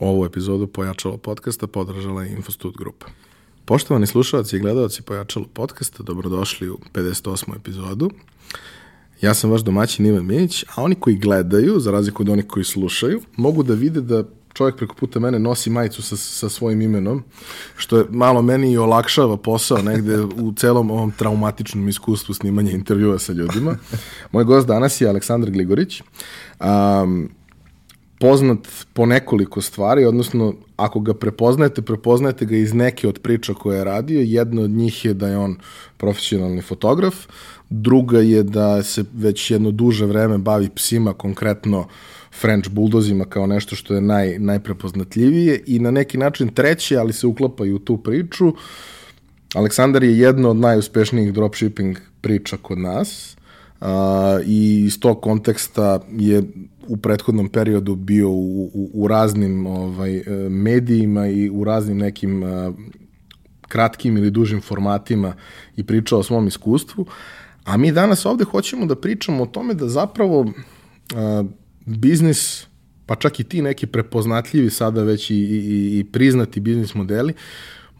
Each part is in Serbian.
Ovu epizodu Pojačalo podcasta podržala je Infostud grupa. Poštovani slušalci i gledalci Pojačalo podcasta, dobrodošli u 58. epizodu. Ja sam vaš domaćin Ivan Minić, a oni koji gledaju, za razliku od onih koji slušaju, mogu da vide da čovjek preko puta mene nosi majicu sa, sa svojim imenom, što je malo meni i olakšava posao negde u celom ovom traumatičnom iskustvu snimanja intervjua sa ljudima. Moj gost danas je Aleksandar Gligorić. Um, poznat po nekoliko stvari, odnosno ako ga prepoznajete, prepoznajete ga iz neke od priča koje je radio. Jedna od njih je da je on profesionalni fotograf, druga je da se već jedno duže vreme bavi psima, konkretno French bulldozima kao nešto što je naj, najprepoznatljivije i na neki način treće, ali se uklapa i u tu priču, Aleksandar je jedna od najuspešnijih dropshipping priča kod nas uh, i iz tog konteksta je u prethodnom periodu bio u, u, u raznim ovaj, e, medijima i u raznim nekim uh, kratkim ili dužim formatima i pričao o svom iskustvu. A mi danas ovde hoćemo da pričamo o tome da zapravo uh, biznis, pa čak i ti neki prepoznatljivi sada već i, i, i priznati biznis modeli,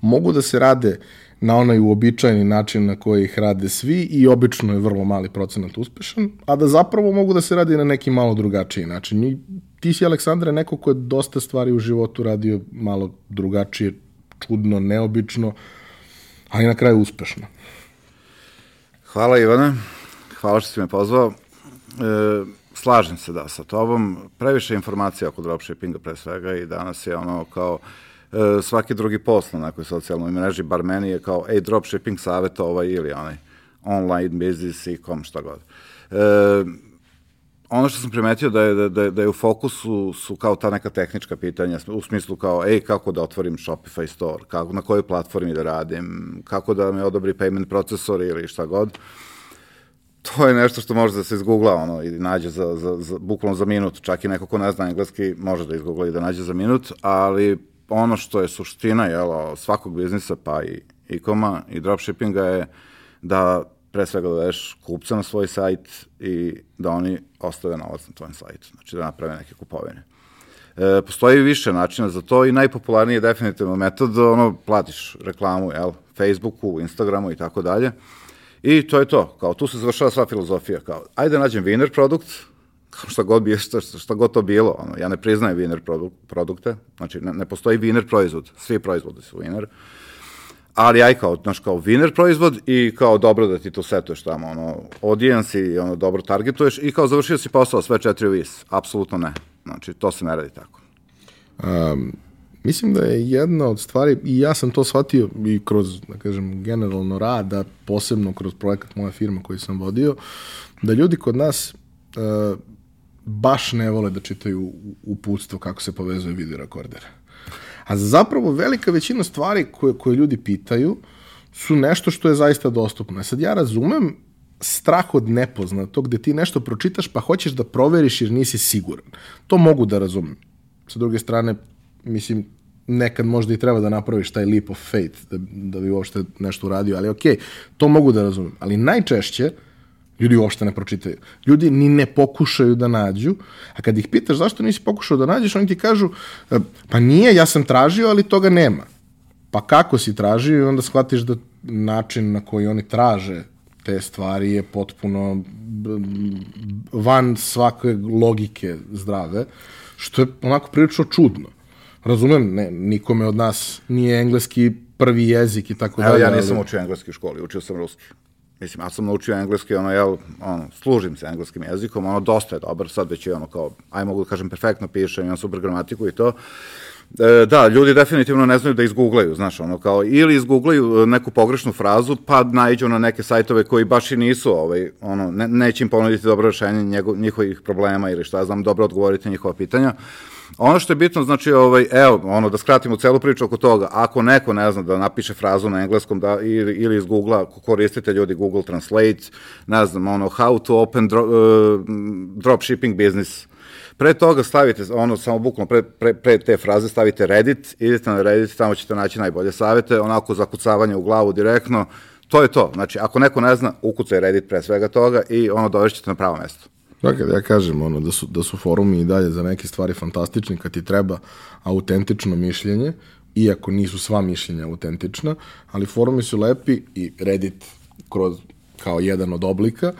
mogu da se rade na onaj uobičajeni način na koji ih rade svi i obično je vrlo mali procenat uspešan, a da zapravo mogu da se radi na neki malo drugačiji način. I ti si, Aleksandre, neko ko je dosta stvari u životu radio malo drugačije, čudno, neobično, ali na kraju uspešno. Hvala Ivane, hvala što si me pozvao. E, slažem se da sa tobom, previše informacija oko dropshippinga pre svega i danas je ono kao e, svaki drugi posl na nekoj socijalnoj mreži, bar meni je kao, ej, dropshipping savjet ovaj ili onaj, online biznis i kom šta god. E, ono što sam primetio da je, da, da, da je u fokusu su kao ta neka tehnička pitanja, u smislu kao, ej, kako da otvorim Shopify store, kako, na kojoj platformi da radim, kako da me odobri payment procesor ili šta god. To je nešto što može da se izgoogla ono, i nađe za, za, za, bukvalno za minut. Čak i neko ko ne zna engleski može da izgoogla i da nađe za minut, ali ono što je suština jel, svakog biznisa, pa i e-koma i dropshippinga je da pre svega dodaješ kupca na svoj sajt i da oni ostave novac na tvojem sajtu, znači da naprave neke kupovine. E, postoji više načina za to i najpopularniji je definitivno metod, ono, platiš reklamu, jel, Facebooku, Instagramu i tako dalje, I to je to, kao tu se završava sva filozofija, kao ajde da nađem winner produkt, šta god, bi, šta, šta god to bilo, ono, ja ne priznajem winner produk, produkte, znači ne, ne postoji winner proizvod, svi proizvodi su winner, ali aj kao, znaš, kao winner proizvod i kao dobro da ti to setuješ tamo, ono, audience i ono, dobro targetuješ i kao završio si posao sve četiri vis, apsolutno ne, znači to se ne radi tako. Um, Mislim da je jedna od stvari, i ja sam to shvatio i kroz, da kažem, generalno rada, posebno kroz projekat moja firma koji sam vodio, da ljudi kod nas uh, baš ne vole da čitaju uputstvo kako se povezuje video rekorder. A zapravo velika većina stvari koje, koje ljudi pitaju su nešto što je zaista dostupno. E sad ja razumem strah od nepoznatog, gde ti nešto pročitaš pa hoćeš da proveriš jer nisi siguran. To mogu da razumem. Sa druge strane, mislim, nekad možda i treba da napraviš taj leap of faith da, da bi uopšte nešto uradio, ali okej, okay, to mogu da razumem. Ali najčešće ljudi uopšte ne pročitaju. Ljudi ni ne pokušaju da nađu, a kad ih pitaš zašto nisi pokušao da nađeš, oni ti kažu, e, pa nije, ja sam tražio, ali toga nema. Pa kako si tražio i onda shvatiš da način na koji oni traže te stvari je potpuno van svake logike zdrave, što je onako prilično čudno razumem, ne, nikome od nas nije engleski prvi jezik i tako dalje. Evo, ja nisam ali... učio engleski u školi, učio sam ruski. Mislim, ja sam naučio engleski, ono, jel, ono, služim se engleskim jezikom, ono, dosta je dobar, sad već je ono, kao, aj mogu da kažem, perfektno pišem, imam super gramatiku i to. E, da, ljudi definitivno ne znaju da izgooglaju, znaš, ono, kao, ili izgooglaju neku pogrešnu frazu, pa naiđu na neke sajtove koji baš i nisu, ovaj, ono, ne, neće im ponuditi dobro rešenje njego, njihovih problema ili šta znam, dobro odgovoriti njihova pitanja. Ono što je bitno, znači, ovaj, evo, ono, da skratimo celu priču oko toga, ako neko ne zna da napiše frazu na engleskom da, ili, ili iz Google-a, koristite ljudi Google Translate, ne znam, ono, how to open dro, uh, dropshipping business, Pre toga stavite, ono, samo bukvalno pre, pre, pre te fraze stavite Reddit, idete na Reddit, tamo ćete naći najbolje savete, onako zakucavanje u glavu direktno, to je to. Znači, ako neko ne zna, ukucaj Reddit pre svega toga i ono dovešćete na pravo mesto. Dakle, ja kažem ono, da, su, da su forumi i dalje za neke stvari fantastični kad ti treba autentično mišljenje, iako nisu sva mišljenja autentična, ali forumi su lepi i Reddit kroz, kao jedan od oblika,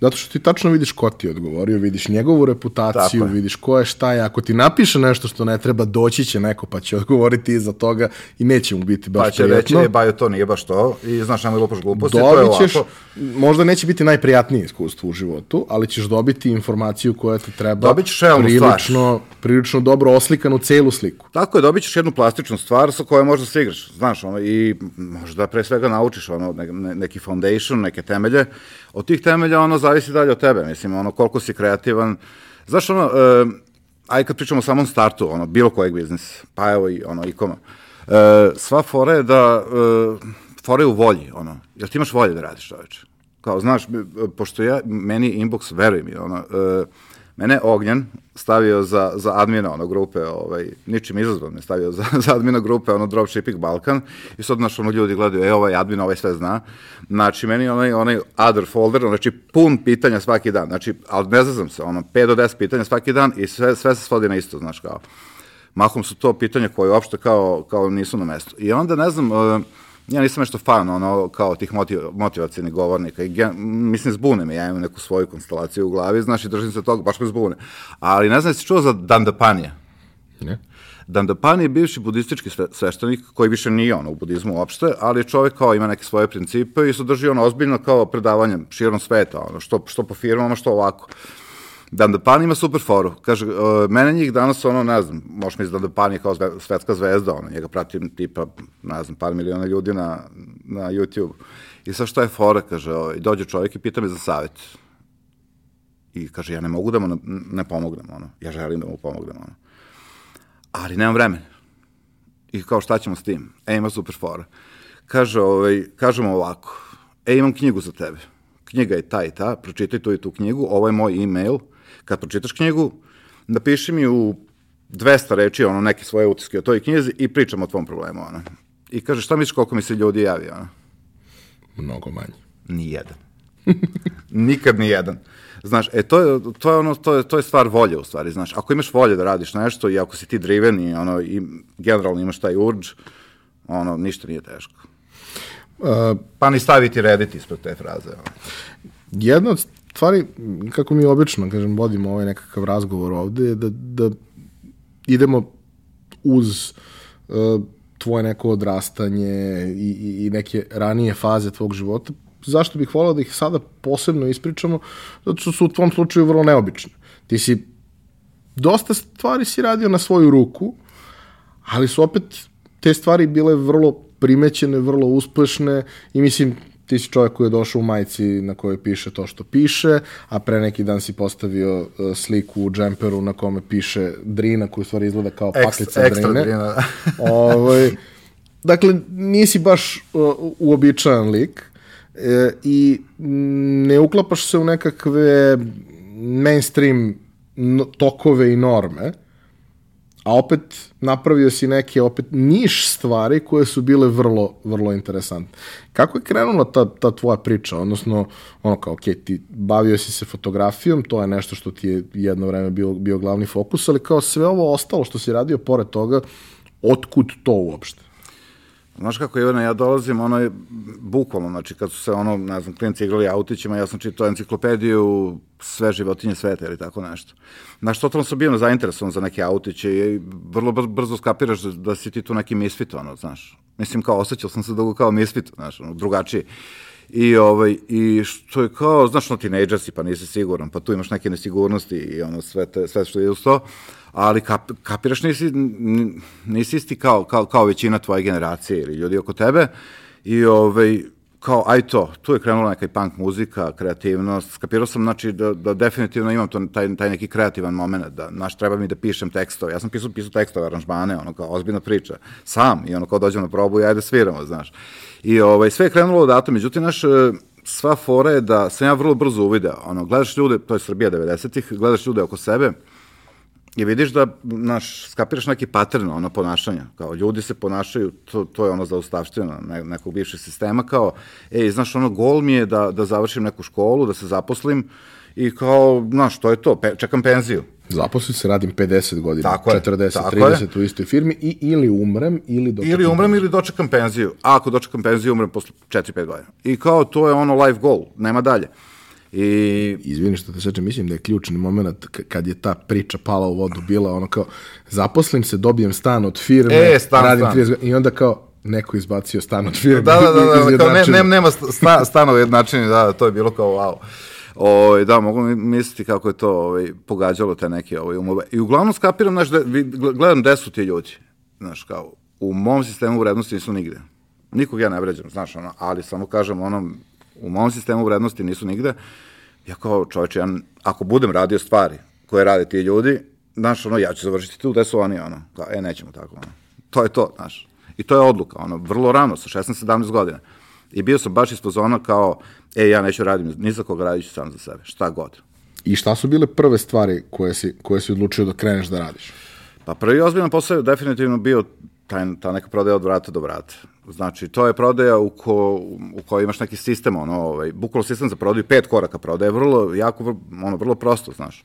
Zato što ti tačno vidiš ko ti je odgovorio, vidiš njegovu reputaciju, Tako vidiš ko je šta je. Ako ti napiše nešto što ne treba, doći će neko pa će odgovoriti iza toga i neće mu biti baš Pa će reći, prijatno. e, bajo, to nije baš to, i znaš, nemoj lupaš gluposti, to je ovako. možda neće biti najprijatnije iskustvo u životu, ali ćeš dobiti informaciju koja ti treba Dobit ćeš realnu stvar. prilično, prilično dobro oslikanu celu sliku. Tako je, dobit ćeš jednu plastičnu stvar sa kojom možda se igraš, znaš, ono, i možda pre svega naučiš, ono, ne, ne- neki foundation, neke temelje. Od tih temelja, ono, zavisi dalje od tebe, mislim, ono, koliko si kreativan. Znaš, ono, e, aj kad pričamo o samom startu, ono, bilo kojeg biznisa, pa evo i, ono, ikoma, e, sva fora je da, e, fora je u volji, ono, jel ti imaš volje da radiš, čoveče? Kao, znaš, pošto ja, meni inbox, veruj mi, ono, e, Mene je Ognjen stavio za, za admina ono grupe, ovaj, ničim izazvan me stavio za, za admina grupe, ono Dropshipping Balkan i sad naš ono ljudi gledaju, e ovaj admin, ovaj sve zna. Znači, meni onaj, onaj other folder, znači pun pitanja svaki dan, znači, ali ne znam se, ono, 5 do 10 pitanja svaki dan i sve, sve se svodi na isto, znaš, kao. Mahom su to pitanja koje uopšte kao, kao nisu na mestu. I onda, ne znam, uh, ja nisam nešto fan, ono, kao tih motiv, motivacijnih govornika. I gen, mislim, zbune me, ja imam neku svoju konstelaciju u glavi, znaš, i držim se toga, baš me zbune. Ali ne znam, jesi čuo za Dandapanija? Ne? Dandapani je bivši budistički sve, sveštenik, koji više nije ono u budizmu uopšte, ali je čovjek kao ima neke svoje principe i se drži ono ozbiljno kao predavanje širom sveta, ono, što, što po firmama, što ovako. Dandapani ima super foru. Kaže, uh, mene njih danas, ono, ne znam, možeš misliti Dandapani je kao svetska zvezda, ono, njega pratim tipa, ne znam, par miliona ljudi na, na YouTube. I sad šta je fora, kaže, ovaj, dođe čovjek i pita me za savjet. I kaže, ja ne mogu da mu ne, ne pomognem, ono, ja želim da mu pomognem, ono ali nemam vremena. I kao šta ćemo s tim? E, ima super fora. Kaže, ovaj, kažemo ovako, e, imam knjigu za tebe. Knjiga je ta i ta, pročitaj tu i tu knjigu, ovo je moj e-mail. Kad pročitaš knjigu, napiši mi u 200 reči, ono, neke svoje utiske o toj knjizi i pričam o tvom problemu, ono. I kaže, šta misliš koliko mi se ljudi javi, ono? Mnogo manje. Nijedan. Nikad ni jedan. Znaš, e, to je, to je ono, to je, to je stvar volje u stvari, znaš. Ako imaš volje da radiš nešto i ako si ti driven i ono, i generalno imaš taj urge, ono, ništa nije teško. Uh, Pa ni staviti Reddit ispred te fraze. Ono. jedna od stvari, kako mi obično, kažem, vodimo ovaj nekakav razgovor ovde, da, da idemo uz uh, tvoje neko odrastanje i, i, i neke ranije faze tvog života. Zašto bih volao da ih sada posebno ispričamo? Zato što su u tvom slučaju vrlo neobične. Ti si dosta stvari si radio na svoju ruku, ali su opet te stvari bile vrlo primećene, vrlo uspešne i mislim ti si čovjek koji je došao u majici na kojoj piše to što piše, a pre neki dan si postavio uh, sliku u džemperu na kome piše Drina, koji u stvari izgleda kao paklica ekstra Drine. drina. ovaj, dakle, nisi baš uh, uobičajan lik e, i ne uklapaš se u nekakve mainstream no, tokove i norme, a opet napravio si neke opet niš stvari koje su bile vrlo, vrlo interesantne. Kako je krenula ta, ta tvoja priča? Odnosno, ono kao, ok, ti bavio si se fotografijom, to je nešto što ti je jedno vreme bio, bio glavni fokus, ali kao sve ovo ostalo što si radio pored toga, otkud to uopšte? Znaš kako, Ivana, ja dolazim, ono je bukvalno, znači kad su se, ono, ne znam, klinci igrali autićima, ja sam čitao enciklopediju sve životinje sveta ili tako nešto. Znaš, totalno sam bio zainteresovan za neke autiće i vrlo brzo, skapiraš da, da si ti tu neki misfit, ono, znaš. Mislim, kao, osjećao sam se dugo kao misfit, znaš, ono, drugačiji. I, ovaj, I što je kao, znaš, no, tinejdžer si, pa nisi siguran, pa tu imaš neke nesigurnosti i ono, sve, te, sve što je uz to, ali kap, kapiraš nisi, nisi isti kao, kao, kao većina tvoje generacije ili ljudi oko tebe. I ovaj, kao, aj to, tu je krenula neka i punk muzika, kreativnost, skapirao sam, znači, da, da definitivno imam to, taj, taj neki kreativan moment, da, znaš, treba mi da pišem tekstove, ja sam pisao, pisao tekstove, aranžmane, ono, kao, ozbiljna priča, sam, i ono, kao dođem na probu i ajde sviramo, znaš, i ovaj, sve je krenulo odatle, međutim, naš, e, sva fora je da sam ja vrlo brzo uvideo, ono, gledaš ljude, to je Srbija 90-ih, gledaš ljude oko sebe, i vidiš da, znaš, skapiraš neki pattern, ono, ponašanja, kao ljudi se ponašaju, to, to je ono zaustavština ne, nekog bivšeg sistema, kao, ej, znaš, ono, gol mi je da, da završim neku školu, da se zaposlim i kao, znaš, to je to, pe, čekam penziju. Zaposlim se, radim 50 godina, Tako je, 40, tako 30 je. u istoj firmi i ili umrem ili dočekam. Ili umrem ili dočekam penziju. A ako dočekam penziju, umrem posle 4-5 godina. I kao, to je ono life goal, nema dalje. I Izvini što te sečem, mislim da je ključni moment kad je ta priča pala u vodu bila ono kao zaposlim se, dobijem stan od firme, E, stan, radim stan. 30 godina i onda kao neko izbacio stan od firme. Da, da, da, da, kao ne, ne, nema sta, stanova jednačini, da, to je bilo kao wow. O, da, mogu mi misliti kako je to ovaj, pogađalo te neke ovaj, umove. I uglavnom skapiram, znaš, da, gledam gde su ti ljudi. Znaš, kao, u mom sistemu vrednosti nisu nigde. Nikog ja ne vređam, znaš, ono, ali samo kažem, ono, u mom sistemu vrednosti nisu nigde. Ja kao čovječe, ja, ako budem radio stvari koje rade ti ljudi, znaš, ono, ja ću završiti tu gde su oni, ono, kao, e, nećemo tako, ono. To je to, znaš. I to je odluka, ono, vrlo rano, sa 16-17 godina. I bio sam baš iz fazona kao, e, ja neću radim ni za koga, radit ću sam za sebe, šta god. I šta su bile prve stvari koje si, koje si odlučio da kreneš da radiš? Pa prvi ozbiljan posao je definitivno bio taj, ta neka prodaja od vrata do vrata. Znači, to je prodaja u, ko, u kojoj imaš neki sistem, ono, ovaj, bukvalno sistem za prodaju, pet koraka prodaje, vrlo, jako, ono, vrlo prosto, znaš.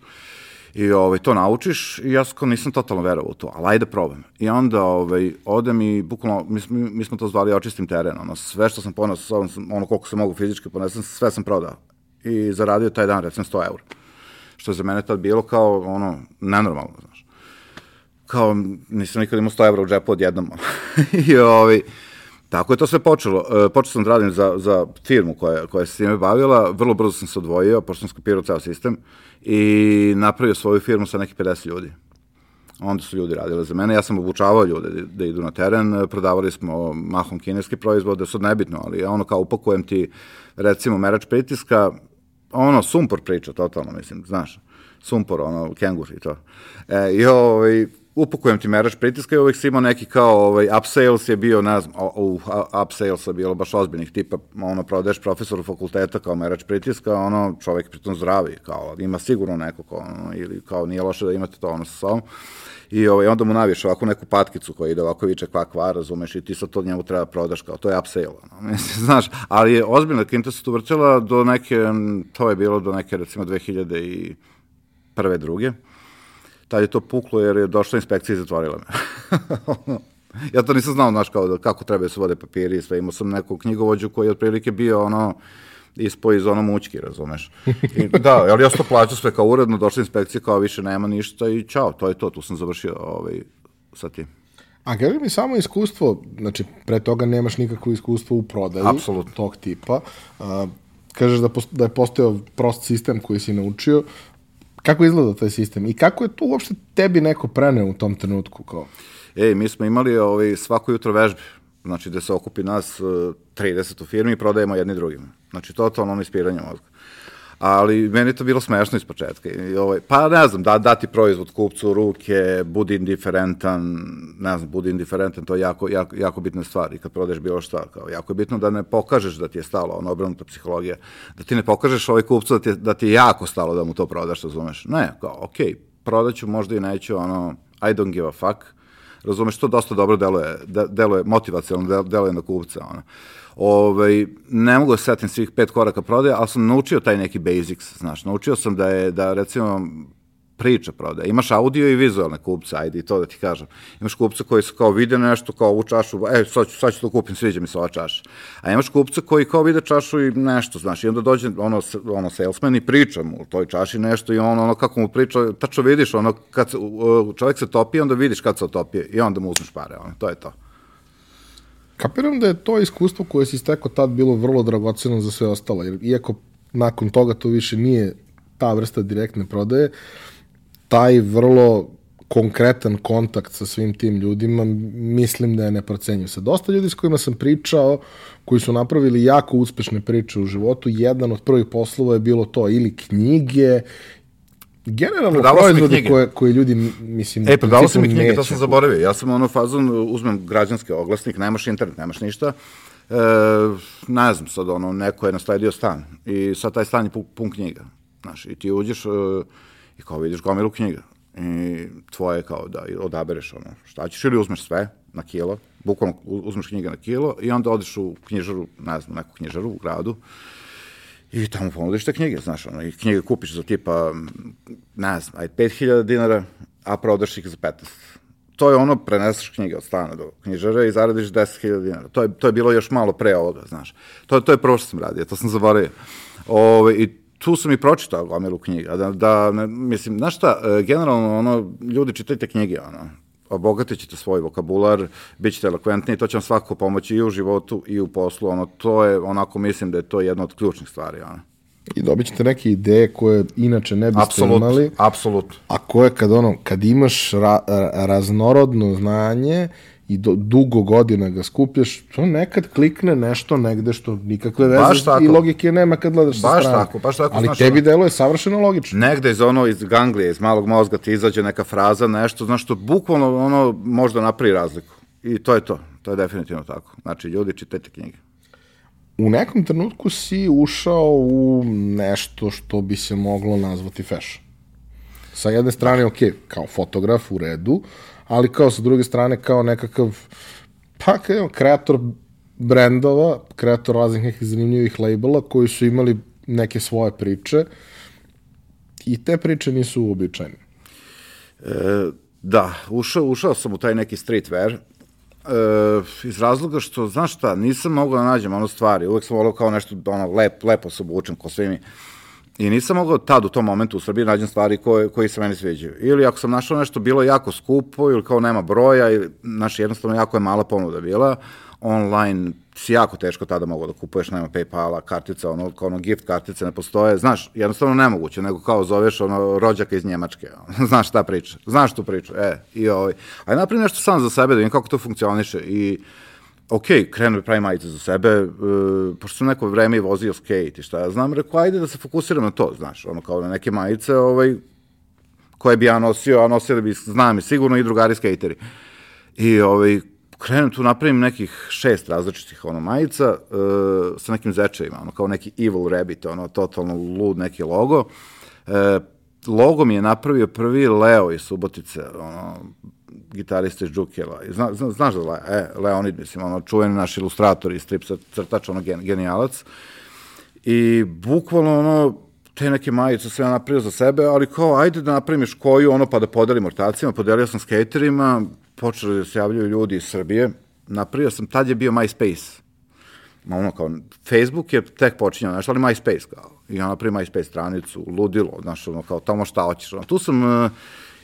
I ovaj, to naučiš i ja kao nisam totalno verovao u to, ali ajde probam. I onda ovaj, odem i bukvalno, mi, mi smo to zvali očistim teren, ono, sve što sam ponao sa sobom, ono koliko sam mogu fizički ponesem, sve sam prodao. I zaradio taj dan, recimo, 100 eura. Što je za mene tad bilo kao, ono, nenormalno, kao nisam nikad imao 100 evra u džepu odjednom. I ovaj, tako je to sve počelo. E, počeo sam da radim za, za firmu koja, koja se time bavila, vrlo brzo sam se odvojio, pošto sam skopirao ceo sistem i napravio svoju firmu sa nekih 50 ljudi. Onda su ljudi radili za mene, ja sam obučavao ljude da, da idu na teren, prodavali smo mahom kineske proizvode, sad nebitno, ali ono kao upakujem ti recimo merač pritiska, ono, sumpor priča, totalno, mislim, znaš, sumpor, ono, kengur i to. E, I ovaj, upakujem ti merač pritiska i uvijek si imao neki kao, ovaj, upsales je bio, ne znam, o, o, upsales je bilo baš ozbiljnih tipa, ono, prodaješ profesoru fakulteta kao merač pritiska, ono, čovjek je pritom zdravi, kao, ima sigurno neko, kao, ono, ili kao, nije loše da imate to, ono, sa sobom. I ovaj, onda mu naviješ ovako neku patkicu koja ide ovako viče kva kva, razumeš, i ti sad to njemu treba prodaš kao, to je upsale, ono, mislim, znaš, ali je ozbiljna kinta se tu vrtela do neke, to je bilo do neke, recimo, 2000 i prve, druge. Tad je to puklo jer je došla inspekcija i zatvorila me. ja to nisam znao, znaš, kao da, kako treba da se vode papiri i sve. Imao sam neku knjigovođu koji je otprilike bio ono, ispo iz ono mučki, razumeš. I, da, ali ja sam to plaćao sve kao uredno, došla inspekcija kao više nema ništa i čao, to je to, tu sam završio ovaj, sa tim. A kaži mi samo iskustvo, znači pre toga nemaš nikakvo iskustvo u prodaju Apsolutno. tog tipa. A, kažeš da, post, da je postojao prost sistem koji si naučio. Kako izgleda taj sistem i kako je to uopšte tebi neko preneo u tom trenutku? Kao? Ej, mi smo imali ovaj, svako jutro vežbe, znači da se okupi nas uh, 30 u firmi i prodajemo jedni drugima. Znači, totalno ono ispiranje mozga. Ali meni je to bilo smešno iz početka. I, ovaj, pa ne znam, da, dati proizvod kupcu u ruke, budi indiferentan, ne znam, budi indiferentan, to je jako, jako, jako bitna stvar. I kad prodaješ bilo šta, kao, jako je bitno da ne pokažeš da ti je stalo, ono obrnuta psihologija, da ti ne pokažeš ovaj kupcu da ti, da ti je jako stalo da mu to prodaš, razumeš? Ne, kao, okej, okay, prodaću, možda i neću, ono, I don't give a fuck, razumeš, to dosta dobro deluje, de, deluje motivacijalno, del- deluje na kupca, ono. Ovaj, ne mogu da se setim svih pet koraka prodaje, ali sam naučio taj neki basics, znaš, naučio sam da je, da recimo, priča prodaje. Imaš audio i vizualne kupce, ajde i to da ti kažem. Imaš kupce koji su kao vide nešto, kao ovu čašu, e, sad ću, sad ću to kupim, sviđa mi se ova čaša. A imaš kupce koji kao vide čašu i nešto, znaš, i onda dođe ono, ono salesman i priča mu o toj čaši nešto i on, ono, kako mu priča, tačno vidiš, ono, kad se, čovjek se topi, onda vidiš kad se otopije i onda mu uzmeš pare, ono, to je to. Kapiram da je to iskustvo koje si stekao tad bilo vrlo dragoceno za sve ostalo, jer iako nakon toga to više nije ta vrsta direktne prodaje, taj vrlo konkretan kontakt sa svim tim ljudima mislim da je neprocenjiv. Sa dosta ljudi s kojima sam pričao, koji su napravili jako uspešne priče u životu, jedan od prvih poslova je bilo to ili knjige, generalno Prodavao proizvode koje, koje ljudi, mislim, E, prodavao sam i knjige, to neće sam zaboravio. Ja sam ono fazon, uzmem građanski oglasnik, nemaš internet, nemaš ništa. E, ne znam, sad ono, neko je nasledio stan i sad taj stan je pun, pun knjiga. Znaš, i ti uđeš e, i kao vidiš gomilu knjiga. I tvoje kao da odabereš ono, šta ćeš ili uzmeš sve na kilo, bukvalno uzmeš knjige na kilo i onda odeš u knjižaru, ne znam, neku knjižaru u gradu i tamo ponudiš te knjige, znaš, ono, i knjige kupiš za tipa, ne znam, aj 5000 dinara, a prodaš ih za 15 to je ono, preneseš knjige od stana do knjižare i zaradiš 10.000 dinara. To je, to je bilo još malo pre ovoga, znaš. To, to je prvo što sam radio, to sam zaboravio. Ove, I tu sam i pročitao gomilu knjiga. Da, da ne, mislim, znaš šta, e, generalno, ono, ljudi čitajte knjige, ono, obogatit ćete svoj vokabular, bit ćete elokventniji, to će vam svakako pomoći i u životu i u poslu, ono, to je, onako, mislim da je to jedna od ključnih stvari, ono. I dobit ćete neke ideje koje inače ne biste Apsolut, imali. Apsolutno. A koje kad, ono, kad imaš ra, raznorodno znanje i do, dugo godina ga skupljaš, to nekad klikne nešto negde što nikakve veze i logike nema kad gledaš baš sa strane. Tako, baš tako, Ali znaš, tebi ono, deluje savršeno logično. Negde iz ono, iz ganglije, iz malog mozga ti izađe neka fraza, nešto, znaš, što bukvalno ono možda napravi razliku. I to je to. To je definitivno tako. Znači, ljudi, čitajte knjige u nekom trenutku si ušao u nešto što bi se moglo nazvati fashion. Sa jedne strane, ok, kao fotograf u redu, ali kao sa druge strane kao nekakav, pa kao kreator brendova, kreator raznih nekih zanimljivih labela koji su imali neke svoje priče i te priče nisu uobičajene. E, da, ušao, ušao sam u taj neki streetwear, E, iz razloga što, znaš šta, nisam mogao da nađem ono stvari, uvek sam volio kao nešto, ono, lep, lepo se obučem, ko svi mi. I nisam mogao tad u tom momentu u Srbiji nađem stvari koje, koje se meni sviđaju. Ili ako sam našao nešto bilo jako skupo ili kao nema broja, ili, znaš, jednostavno jako je mala ponuda bila, online si jako teško tada mogu da kupuješ, nema Paypala, kartica, ono, kao ono gift kartice ne postoje, znaš, jednostavno nemoguće, nego kao zoveš ono rođaka iz Njemačke, ono, znaš šta priča, znaš tu priču, e, i ovaj, aj napravi nešto sam za sebe, da vidim kako to funkcioniše i ok, krenu da pravim majice za sebe, uh, pošto sam neko vreme i vozio skate i šta ja znam, rekao, ajde da se fokusiram na to, znaš, ono kao na neke majice, ovaj, koje bi ja nosio, a nosili bi, znam i sigurno i drugari skateri. I ovaj, krenem tu, napravim nekih šest različitih ono majica uh, sa nekim zečajima, ono kao neki evil rabbit, ono totalno lud neki logo. Uh, logo mi je napravio prvi Leo iz Subotice, ono, gitarista iz Džukela. Zna, zna, znaš da Leo, e, Leonid, mislim, ono, čuveni naš ilustrator i strip crtač, ono, gen, genijalac. I bukvalno, ono, te neke majice sam ja napravio za sebe, ali kao, ajde da napravim koju, ono, pa da podelim ortacima, podelio sam skaterima, počeli da se javljaju ljudi iz Srbije, napravio sam, tad je bio MySpace. Ma ono kao, Facebook je tek počinjao, znaš, ali MySpace kao. I ja napravio MySpace stranicu, ludilo, znaš, ono kao, tamo šta hoćeš. Ono. Tu sam uh,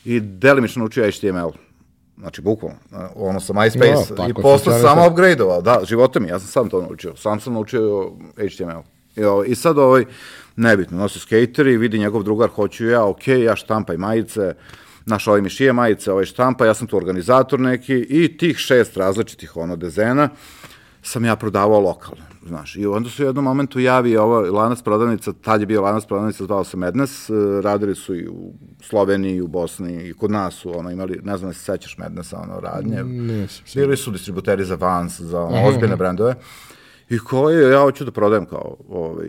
i delimično naučio HTML. Znači, bukvalno, ono sa MySpace no, i posle sam upgradeovao, da, života mi, ja sam sam to naučio, sam sam naučio HTML. I, ovaj, i sad ovaj, nebitno, nosi skateri, vidi njegov drugar, hoću ja, ok, ja štampaj majice, naš ovaj mi šije majice, ovaj štampa, ja sam tu organizator neki i tih šest različitih ono dezena sam ja prodavao lokalno, znaš. I onda su u jednom momentu javi ovo lanac prodavnica, tad je bio lanac prodavnica, zvao se Mednes, e, radili su i u Sloveniji, i u Bosni, i kod nas su ono, imali, ne znam da se sećaš Mednesa, ono, radnje. Nisam. Bili su distributeri za Vans, za ono, ozbiljne brendove. I koje, ja hoću da prodajem kao, ovaj,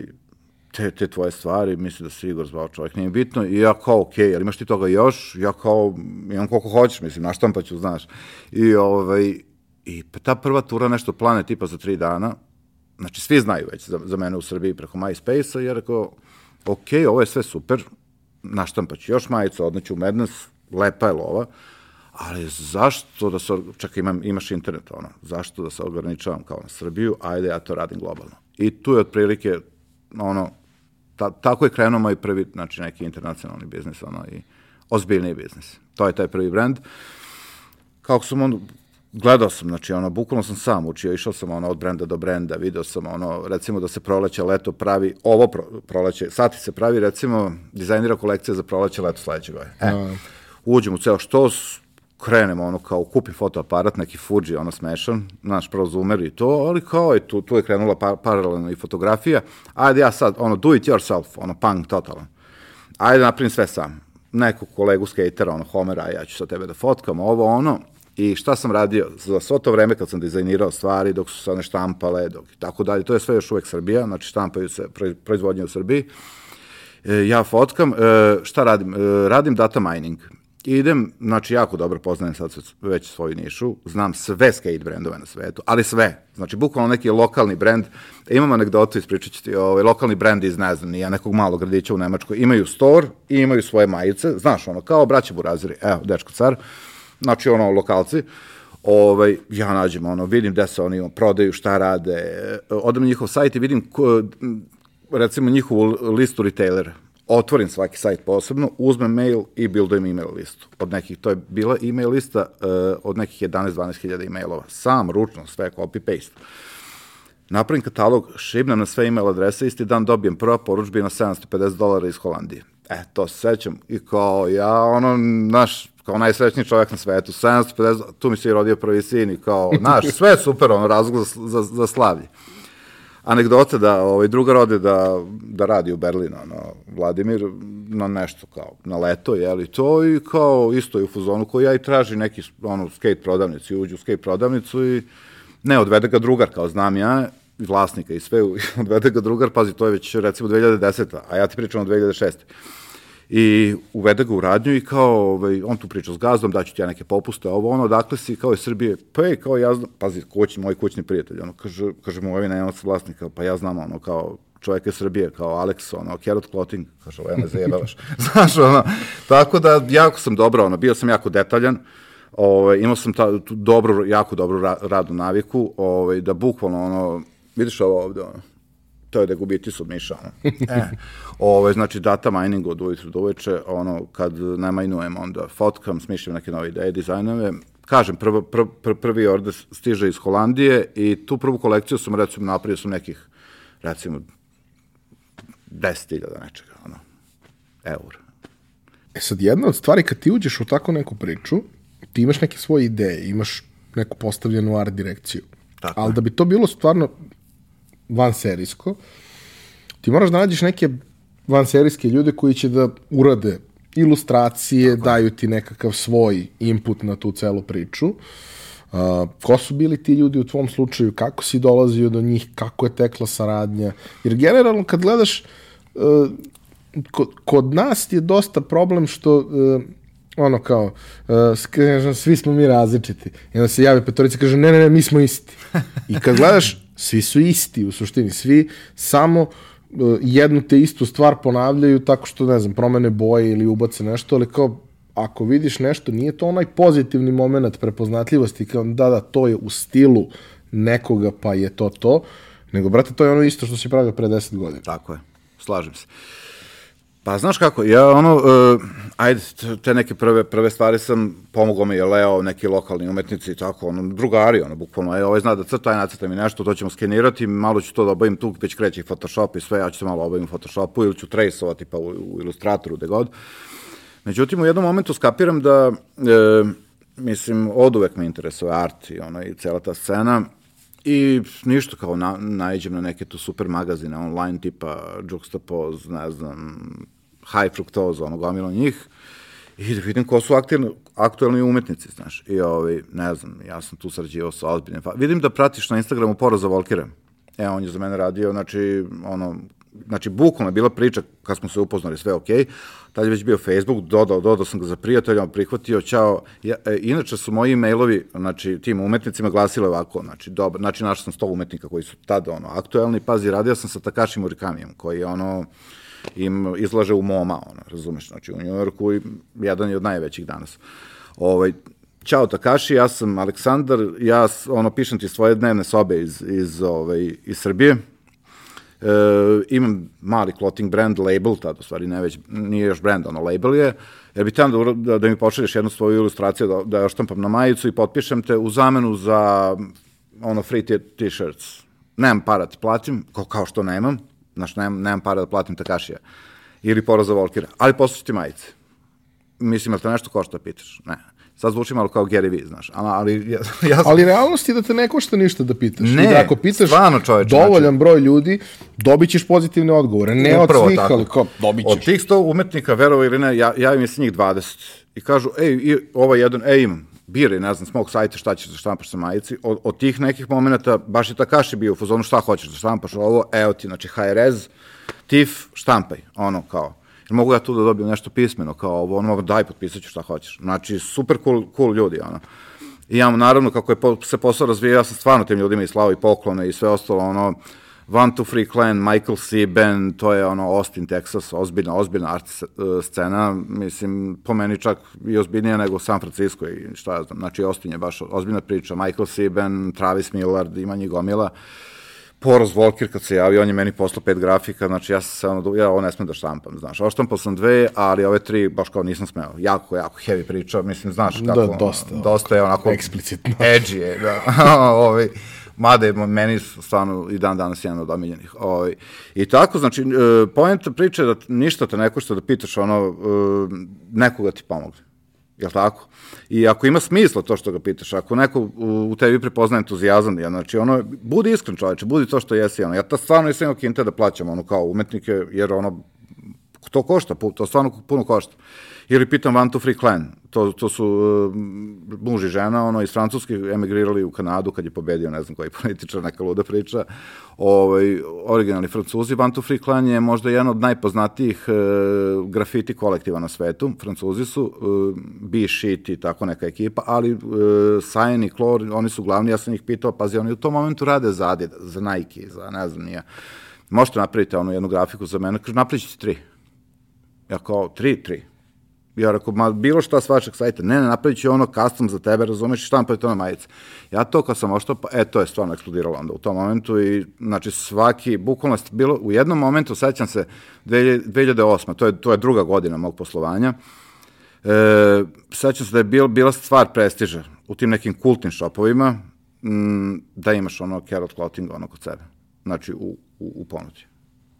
te, te tvoje stvari, misli da se Igor zvao čovjek, nije bitno, i ja kao, okej, okay, ali imaš ti toga još? Ja kao, imam koliko hoćeš, mislim, na pa ću, znaš. I, ovaj, i ta prva tura nešto plane tipa za tri dana, znači svi znaju već za, za mene u Srbiji preko MySpace-a, jer rekao, ok, ovo je sve super, pa ću još majicu, odneću u Madness, lepa je lova, ali zašto da se, čak imam, imaš internet, ono, zašto da se ograničavam kao na Srbiju, ajde ja to radim globalno. I tu je otprilike, ono, ta, tako je krenuo moj prvi, znači neki internacionalni biznis, ono, i ozbiljni biznis. To je taj prvi brand. Kako sam on, gledao sam, znači, ono, bukvalno sam sam učio, išao sam, ono, od brenda do brenda, video sam, ono, recimo da se proleće, leto pravi, ovo pro, proleće, sati se pravi, recimo, dizajnira kolekcija za proleće, leto sledeće godine. E, no. uđem u ceo štos, krenem, ono, kao, kupim fotoaparat, neki Fuji, ono, smešan, naš prozumer i to, ali kao je, tu, tu je krenula par, paralelna i fotografija, ajde ja sad, ono, do it yourself, ono, punk totalan. Ajde da napravim sve sam. Neku kolegu skatera, ono, Homera, ja ću sa tebe da fotkam, ovo, ono, i šta sam radio za svo to vreme kad sam dizajnirao stvari, dok su se one štampale, dok i tako dalje, to je sve još uvek Srbija, znači štampaju se proizvodnje u Srbiji, e, ja fotkam, e, šta radim? E, radim data mining. Idem, znači jako dobro poznajem sad već svoju nišu, znam sve skate brendove na svetu, ali sve, znači bukvalno neki lokalni brend, imam anegdotu, ispričat ću ti, ovaj, lokalni brend iz, ne znam, ja nekog malog gradića u Nemačkoj, imaju store i imaju svoje majice, znaš, ono, kao braća buraziri, evo, dečko car, znači, ono, lokalci, ovaj, ja nađem, ono, vidim gde se oni prodaju, šta rade, odem na njihov sajt i vidim, ko, recimo, njihovu listu retailera, otvorim svaki sajt posebno, uzmem mail i buildujem email listu. Od nekih, to je bila email lista uh, od nekih 11-12 hiljada emailova. Sam, ručno, sve, copy-paste. Napravim katalog, šibnem na sve email adrese, isti dan dobijem prva poručba na 750 dolara iz Holandije. E, to se sećam. I kao, ja, ono, naš, kao najsrećniji čovjek na svetu, 750, tu mi se i rodio prvi sin i kao, naš, sve super, ono, razlog za, za, za slavlje anegdota da ovaj druga rode da, da radi u Berlinu, ono, Vladimir, na nešto kao, na leto, je li to i kao isto je u fuzonu koji ja i traži neki ono, skate prodavnicu i uđu u skate prodavnicu i ne, odvede ga drugar, kao znam ja, vlasnika i sve, odvede ga drugar, pazi, to je već recimo 2010. A ja ti pričam o 2006 i uvede ga u radnju i kao, ovaj, on tu priča s gazdom, daću ti ja neke popuste, ovo ono, dakle si, kao iz Srbije, pa je, kao ja znam, pazi, kućni, moj kućni prijatelj, ono, kaže, kaže mu, ovaj nemac vlasnika, pa ja znam, ono, kao, čovjek iz Srbije, kao Alex, ono, Carrot Clothing, kaže, ovo, ja ne zajebavaš, znaš, ono, tako da, jako sam dobro, ono, bio sam jako detaljan, ovaj, imao sam ta, tu dobru, jako dobru ra, radnu naviku, ovaj, da bukvalno, ono, vidiš ovo ovde, ono, to je da gubiti su miša. Ono. E, ove, znači data mining od ujutru do uveče, ono, kad ne majnujem, onda fotkam, smišljam neke nove ideje, dizajnove, kažem, prv, prv, prv, prvi order stiže iz Holandije i tu prvu kolekciju sam, recimo, napravio sam nekih, recimo, 10.000 nečega, ono, eur. E sad, jedna od stvari, kad ti uđeš u tako neku priču, ti imaš neke svoje ideje, imaš neku postavljenu art direkciju. Tako. Ali da bi to bilo stvarno van serijsko, ti moraš da nađeš neke van serijske ljude koji će da urade ilustracije, Tako. daju ti nekakav svoj input na tu celu priču. Uh, ko su bili ti ljudi u tvom slučaju, kako si dolazio do njih, kako je tekla saradnja. Jer generalno kad gledaš, uh, kod, kod nas je dosta problem što uh, ono kao, uh, kažem, svi smo mi različiti. I onda se javi petorica i kaže, ne, ne, ne, mi smo isti. I kad gledaš, svi su isti u suštini, svi samo uh, jednu te istu stvar ponavljaju tako što, ne znam, promene boje ili ubace nešto, ali kao, ako vidiš nešto, nije to onaj pozitivni moment prepoznatljivosti, kao da, da, to je u stilu nekoga, pa je to to, nego, brate, to je ono isto što si pravio pre 10 godina. Tako je, slažem se. Pa znaš kako, ja ono, uh, ajde, te neke prve, prve stvari sam, pomogao mi je Leo, neki lokalni umetnici i tako, ono, drugari, ono, bukvalno, je, ovaj zna da crta, nacrta mi nešto, to ćemo skenirati, malo ću to da obavim tu, već kreće Photoshop i sve, ja ću se malo obavim u Photoshopu ili ću traceovati pa u, u Illustratoru, gde god. Međutim, u jednom momentu skapiram da, e, mislim, od uvek me interesuje art i, ono, i cela ta scena, I ništa, kao na, najđem na neke tu super magazine online, tipa Juxtapoz, ne znam, High Fructose, ono, gomilo njih, i da vidim ko su aktivni, aktuelni umetnici, znaš. I ovaj, ne znam, ja sam tu sarađivao sa ozbiljnim. Vidim da pratiš na Instagramu Poroza Volkira. E, on je za mene radio, znači, ono, znači, bukvalno je bila priča kad smo se upoznali, sve okay. tad je već bio Facebook, dodao, dodao sam ga za prijatelja, prihvatio, čao. Ja, e, inače su moji mailovi, znači, tim umetnicima glasile ovako, znači, dobro, znači, našao sam sto umetnika koji su tada, ono, aktuelni, pazi, radio sam sa Takashi Murikamijem, koji je, ono, im izlaže u MoMA, ono, razumeš, znači, u Njujorku i jedan je od najvećih danas. Ovaj, Ćao Takashi, ja sam Aleksandar, ja ono pišem ti svoje dnevne sobe iz, iz, ovaj, iz Srbije, E, imam mali clothing brand, label, tada u stvari ne već, nije još brand, ono label je, jer bi tamo da, da, da mi pošalješ jednu svoju ilustraciju, da, da ja štampam na majicu i potpišem te u zamenu za ono free t-shirts. Nemam para da ti platim, kao, kao što nemam, znaš, nemam, nemam para da platim Takašija ili poraza Volkira, ali poslušaj ti majice. Mislim, ali te nešto košta, pitaš? Ne. Sad zvuči malo kao Gary Vee, znaš. Ali, ali, ja, ja ali realnost je da te ne košta ništa da pitaš. Ne, I da ako pitaš stvarno čoveče. Dovoljan znači... broj ljudi, dobit ćeš pozitivne odgovore. Ne od svih, tako. ali kao, dobit ćeš. Od tih 100 umetnika, verovo ili ne, ja, javim se njih 20. I kažu, ej, i, ovaj jedan, ej, imam, biri, ne znam, s mog sajta šta ćeš da štampaš sa majici. Od, od tih nekih momenta, baš je Takashi bio u fazonu šta hoćeš da štampaš ovo, evo ti, znači, HRZ, TIF, štampaj, ono kao mogu ja tu da dobijem nešto pismeno, kao ovo, ono, daj, potpisat ću šta hoćeš. Znači, super cool, cool ljudi, ono. I ja, naravno, kako je po, se posao razvija, ja sam stvarno tim ljudima i slao i poklone i sve ostalo, ono, One to Free Clan, Michael C. Ben, to je ono Austin, Texas, ozbiljna, ozbiljna art scena, mislim, po meni čak i ozbiljnija nego San Francisco i šta ja znam, znači Austin je baš ozbiljna priča, Michael C. Ben, Travis Millard, ima njih gomila, Poros Volker kad se javio, on je meni poslao pet grafika, znači ja sam ono, ja ovo ne smem da štampam, znaš. Oštampao sam dve, ali ove tri baš kao nisam smeo. Jako, jako heavy priča, mislim, znaš kako. Da, dosta. Dosta je onako... Eksplicitno. Edgy je, da. Ovi, mada je meni stvarno i dan danas jedan od omiljenih. Ovaj. I tako, znači, e, poenta priče da ništa te ne košta da pitaš ono, e, nekoga ti pomogne. Jel tako? I ako ima smisla to što ga pitaš, ako neko u tebi prepozna entuzijazam, ja, znači ono, budi iskren čoveče, budi to što jesi, ono, ja ta stvarno nisam imao kinte da plaćam, ono, kao umetnike, jer ono, to košta, to stvarno puno košta. Ili pitam One to Free Clan, to, to su uh, muž i žena, ono, iz Francuske emigrirali u Kanadu kad je pobedio, ne znam koji političar, neka luda priča, ovaj, originalni francuzi. One to Free Clan je možda jedan od najpoznatijih uh, grafiti kolektiva na svetu, francuzi su, uh, B-Shit i tako neka ekipa, ali uh, Cyan i Clore, oni su glavni, ja sam ih pitao, pazi, oni u tom momentu rade za Adidas, za Nike, za ne znam nije. Možete napraviti onu jednu grafiku za mene, kaže, napravit tri. Ja kao, tri, tri Ja rekao, ma bilo šta s vašeg sajta, ne, ne, napravit ću ono custom za tebe, razumeš, je to na majice. Ja to kad sam oštao, pa, e, to je stvarno eksplodiralo onda u tom momentu i, znači, svaki, bukvalno je bilo, u jednom momentu, sećam se, 2008. To je, to je druga godina mog poslovanja, e, sećam se da je bil, bila stvar prestiža u tim nekim kultnim šopovima, m, da imaš ono carrot clothing ono kod sebe, znači u, u, u ponudi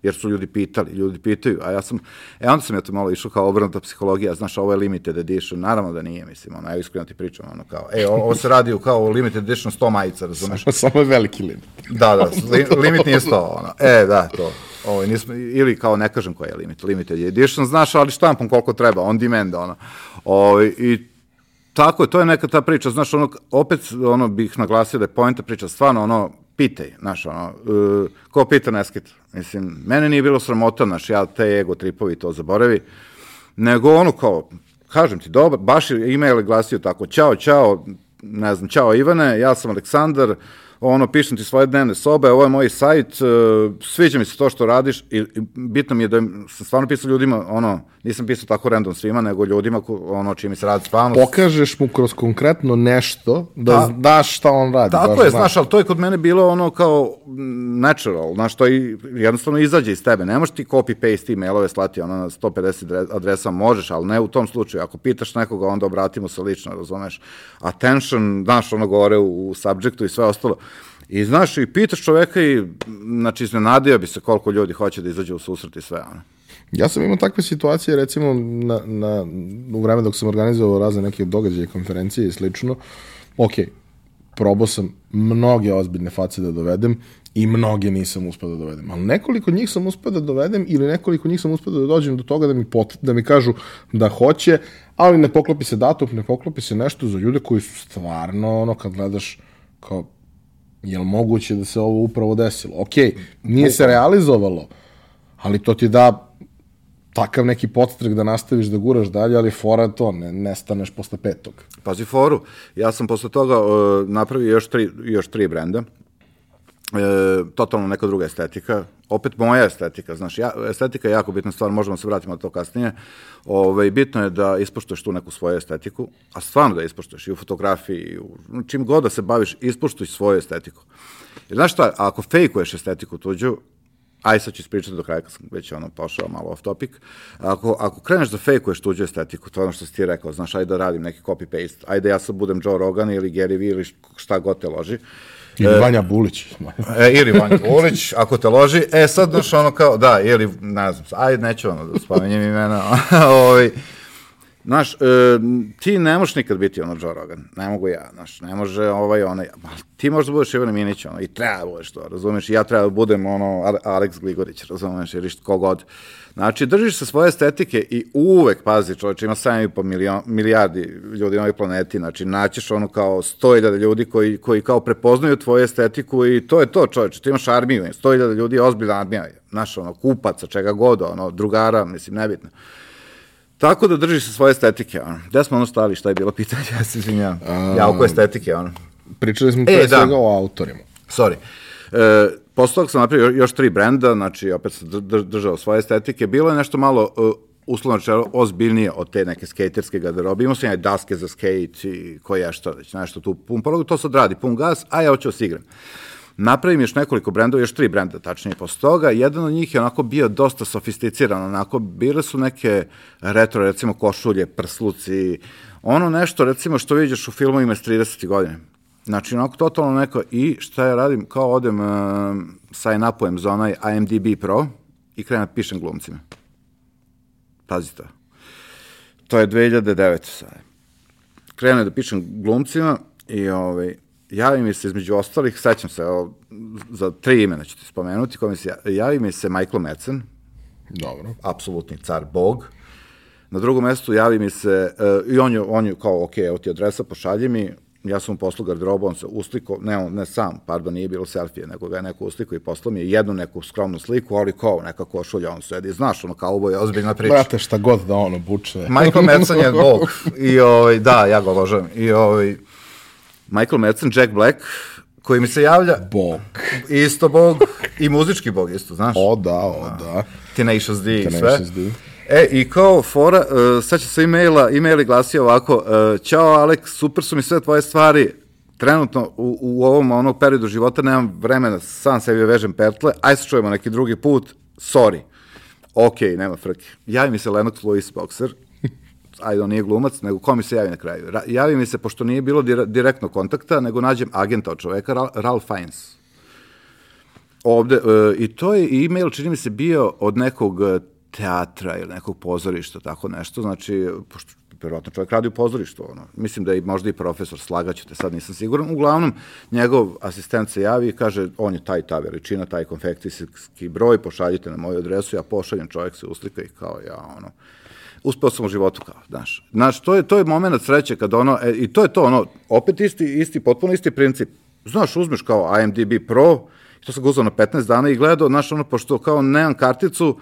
jer su ljudi pitali, ljudi pitaju, a ja sam, e onda sam ja to malo išao kao obrnuta psihologija, znaš, ovo je limited edition, naravno da nije, mislim, ono, ja iskreno ti pričam, ono, kao, e, ovo se radi u kao limited edition 100 majica, razumeš? Samo, samo je veliki limit. Da, da, li, limit nije 100, ono, e, da, to, ovo, nismo, ili kao ne kažem koji je limit, limited edition, znaš, ali štampom koliko treba, on demand, ono, ovo, i tako je, to je neka ta priča, znaš, ono, opet, ono, bih naglasio da je poenta priča, stvarno, ono, pitaj, znaš, ono, uh, ko pita ne skita. Mislim, mene nije bilo sramota, znaš, ja te ego tripovi to zaboravi, nego ono kao, kažem ti, dobar, baš je email glasio tako, čao, čao, ne znam, čao Ivane, ja sam Aleksandar, ono, pišem ti svoje dnevne sobe, ovo je moj sajt, uh, sviđa mi se to što radiš i, i bitno mi je da sam stvarno pisao ljudima, ono, nisam pisao tako random svima, nego ljudima, ko, ono, čiji mi se radi stvarno. Pokažeš mu kroz konkretno nešto, da Ta, daš šta on radi. Tako je, znaš, ali to je kod mene bilo ono kao natural, znaš, to i jednostavno izađe iz tebe, ne možeš ti copy-paste e-mailove slati ono na 150 adresa, možeš, ali ne u tom slučaju, ako pitaš nekoga, onda obratimo se lično, razumeš, attention, znaš, ono gore u, u subjectu i sve ostalo, I znaš, i pitaš čoveka i, znači, iznenadio bi se koliko ljudi hoće da izađe u susret i sve, ono. Ja sam imao takve situacije, recimo, na, na, u vreme dok sam organizovao razne neke događaje, konferencije i slično, ok, probao sam mnoge ozbiljne face da dovedem i mnoge nisam uspeo da dovedem. Ali nekoliko njih sam uspeo da dovedem ili nekoliko njih sam uspeo da dođem do toga da mi, pot, da mi kažu da hoće, ali ne poklopi se datum, ne poklopi se nešto za ljude koji su stvarno, ono, kad gledaš kao je li moguće da se ovo upravo desilo? Ok, nije se realizovalo, ali to ti da takav neki podstrek da nastaviš da guraš dalje, ali fora je to, ne, nestaneš posle petog. Pazi foru, ja sam posle toga uh, napravio još tri, još tri brenda, e, totalno neka druga estetika, opet moja estetika, znaš, ja, estetika je jako bitna stvar, možemo se vratiti na to kasnije, Ove, ovaj, bitno je da ispoštuješ tu neku svoju estetiku, a stvarno da ispoštuješ i u fotografiji, i u, čim god da se baviš, ispoštuj svoju estetiku. Jer znaš šta, ako fejkuješ estetiku tuđu, aj sad ću ispričati do kraja kad sam već ono pošao malo off topic, ako, ako kreneš da fejkuješ tuđu estetiku, to je ono što si ti rekao, znaš, ajde da radim neki copy-paste, ajde ja sad budem Joe Rogan ili Gary Vee ili šta god te loži, Ili e, Vanja Bulić. e, ili Vanja Bulić, ako te loži. E, sad, znaš, ono kao, da, ili, ne znam, ajde, neću ono da spomenjem imena. ovaj, Znaš, e, ti ne možeš nikad biti ono Joe Rogan, ne mogu ja, znaš, ne može ovaj, onaj, ma, ti možeš da budeš Ivana Minić, ono, i treba da budeš to, razumeš, ja treba da budem, ono, Alex Gligorić, razumeš, ili što kogod. Znači, držiš se svoje estetike i uvek, pazi, čovječ, ima 7,5 milion, milijardi ljudi na ovoj planeti, znači, naćeš ono kao 100.000 ljudi koji, koji kao prepoznaju tvoju estetiku i to je to, čovječ, ti imaš armiju, 100.000 ljudi je ozbiljna armija, znaš, ono, kupaca, čega god, ono, drugara, mislim, nebitno. Tako da držiš se svoje estetike, ono. Gde smo ono stali, šta je bilo pitanje, ja se izvinjam. Ja oko estetike, ono. Pričali smo pre da. svega o autorima. Sorry. E, posle toga sam napravio još tri brenda, znači opet sam dr- držao svoje estetike. Bilo je nešto malo uh, uslovno čelo ozbiljnije od te neke skaterske garderobe. Imao sam ja daske za skate i koje je što već, nešto tu pun to sad radi pun gas, a ja hoću da se igram. Napravim još nekoliko brendova, još tri brenda tačnije posle toga. Jedan od njih je onako bio dosta sofisticiran, onako bile su neke retro, recimo košulje, prsluci, ono nešto recimo što vidiš u filmovima iz 30. godine. Znači, onako totalno neko, i šta ja radim, kao odem, uh, sign upujem za onaj IMDB Pro i krenem da pišem glumcima. Pazi to. Je 2009. sad. Krenem da pišem glumcima i ovaj, javi mi se između ostalih, sećam se, o, za tri imena ću ti spomenuti, koji mi se, javi mi se Michael Madsen, Dobro. apsolutni car bog. Na drugom mestu javi mi se, uh, i on je, on je kao, ok, evo ti adresa, pošalji mi, ja sam mu poslao garderobu, on se usliko, ne, on, ne sam, pardon, nije bilo selfije, nego ga je neko usliko i poslao mi je jednu neku skromnu sliku, ali kao neka košulja, on sedi, znaš, ono, kao ovo je ozbiljna priča. Brate, šta god da ono buče. Michael Madsen je bog. I ovaj, da, ja ga obožavam. I ovaj, Michael Madsen, Jack Black, koji mi se javlja, Bog. isto bog, i muzički bog isto, znaš. O da, o da. Tenacious D i sve. Tenacious D. E, i kao fora, uh, sad će se e-maila, e-mail je glasio ovako, uh, Ćao Alex, super su mi sve tvoje stvari, trenutno u, u ovom ono periodu života nemam vremena, sam sebi vežem pertle, aj se čujemo neki drugi put, sorry. Ok, nema frke. Javi mi se Lennox Lewis Boxer, ajde, on nije glumac, nego ko mi se javi na kraju? Ra javi mi se, pošto nije bilo dire direktno kontakta, nego nađem agenta od čoveka, Ra Ralph Fiennes. Ovde, e, i to je e-mail, čini mi se, bio od nekog e, teatra ili nekog pozorišta, tako nešto, znači, pošto verovatno čovjek radi u pozorištu, ono. Mislim da je možda i profesor, slagaću te, sad nisam siguran. Uglavnom, njegov asistent se javi i kaže, on je taj, ta veličina, taj konfekcijski broj, pošaljite na moju adresu, ja pošaljem, čovjek se uslika i kao ja, ono, uspeo sam u životu kao, znaš. Znaš, to je, to je moment sreće kad ono, e, i to je to, ono, opet isti, isti, potpuno isti princip. Znaš, uzmeš kao IMDb Pro, i to sam uzao na 15 dana i gledao, znaš, ono, pošto kao nemam karticu,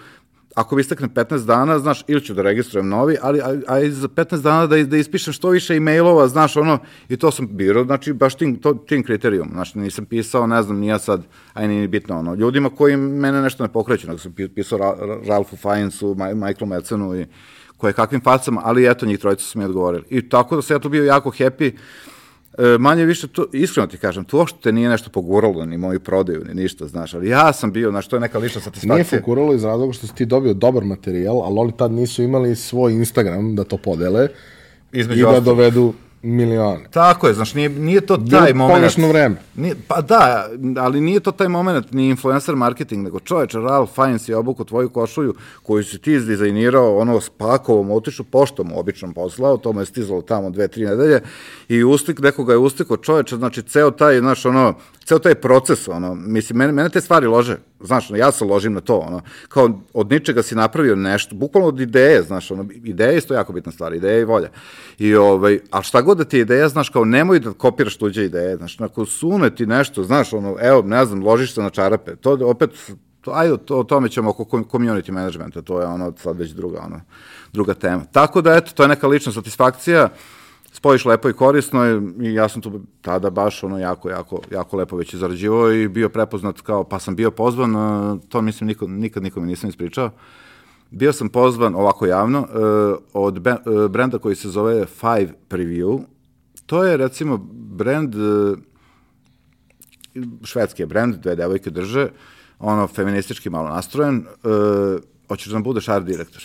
ako mi istekne 15 dana, znaš, ili ću da registrujem novi, ali a, a za 15 dana da, da ispišem što više e-mailova, znaš, ono, i to sam birao, znači, baš tim, to, tim kriterijom, znači, nisam pisao, ne znam, nija sad, aj nije bitno, ono, ljudima koji mene nešto ne pokreću, nego sam pisao Ra, Ralfu Fiennesu, Michaelu Mecenu i koje kakvim facama, ali eto, njih trojica su mi odgovorili. I tako da se ja tu bio jako happy, e, manje više, to, iskreno ti kažem, to što te nije nešto poguralo, ni moju prodaju, ni ništa, znaš, ali ja sam bio, znaš, to je neka lična satisfakcija. Nije fokuralo iz razloga što si ti dobio dobar materijal, ali oni tad nisu imali svoj Instagram da to podele Između i da dovedu milione. Tako je, znaš, nije, nije to Bilo taj moment. pogrešno vreme. Nije, pa da, ali nije to taj moment ni influencer marketing, nego čoveče, Ralph Fiennes je obuku tvoju košulju koju si ti izdizajnirao, ono s pakovom, otišu poštom običnom poslao, to mu je stizalo tamo dve, tri nedelje i uslik, nekoga je usliko čoveče, znači ceo taj, znaš, ono, ceo taj proces, ono, mislim, mene, mene te stvari lože, znaš, ono, ja se ložim na to, ono, kao od ničega si napravio nešto, bukvalno od ideje, znaš, ono, ideja je isto jako bitna stvar, ideja i volja. I, ovaj, a šta god da ti je ideja, znaš, kao nemoj da kopiraš tuđe ideje, znaš, ako sune ti nešto, znaš, ono, evo, ne znam, ložiš se na čarape, to opet, to, ajde, to, o tome ćemo oko community managementa, to je ono, sad već druga, ono, druga tema. Tako da, eto, to je neka lična satisfakcija, spojiš lepo i korisno i ja sam tu tada baš ono jako, jako, jako lepo već zarađivao i bio prepoznat kao, pa sam bio pozvan, to mislim nikad, nikad nikome nisam ispričao, bio sam pozvan ovako javno e, od e, brenda koji se zove Five Preview, to je recimo brend, švedski je brend, dve devojke drže, ono feministički malo nastrojen, hoćeš da nam budeš art direktor?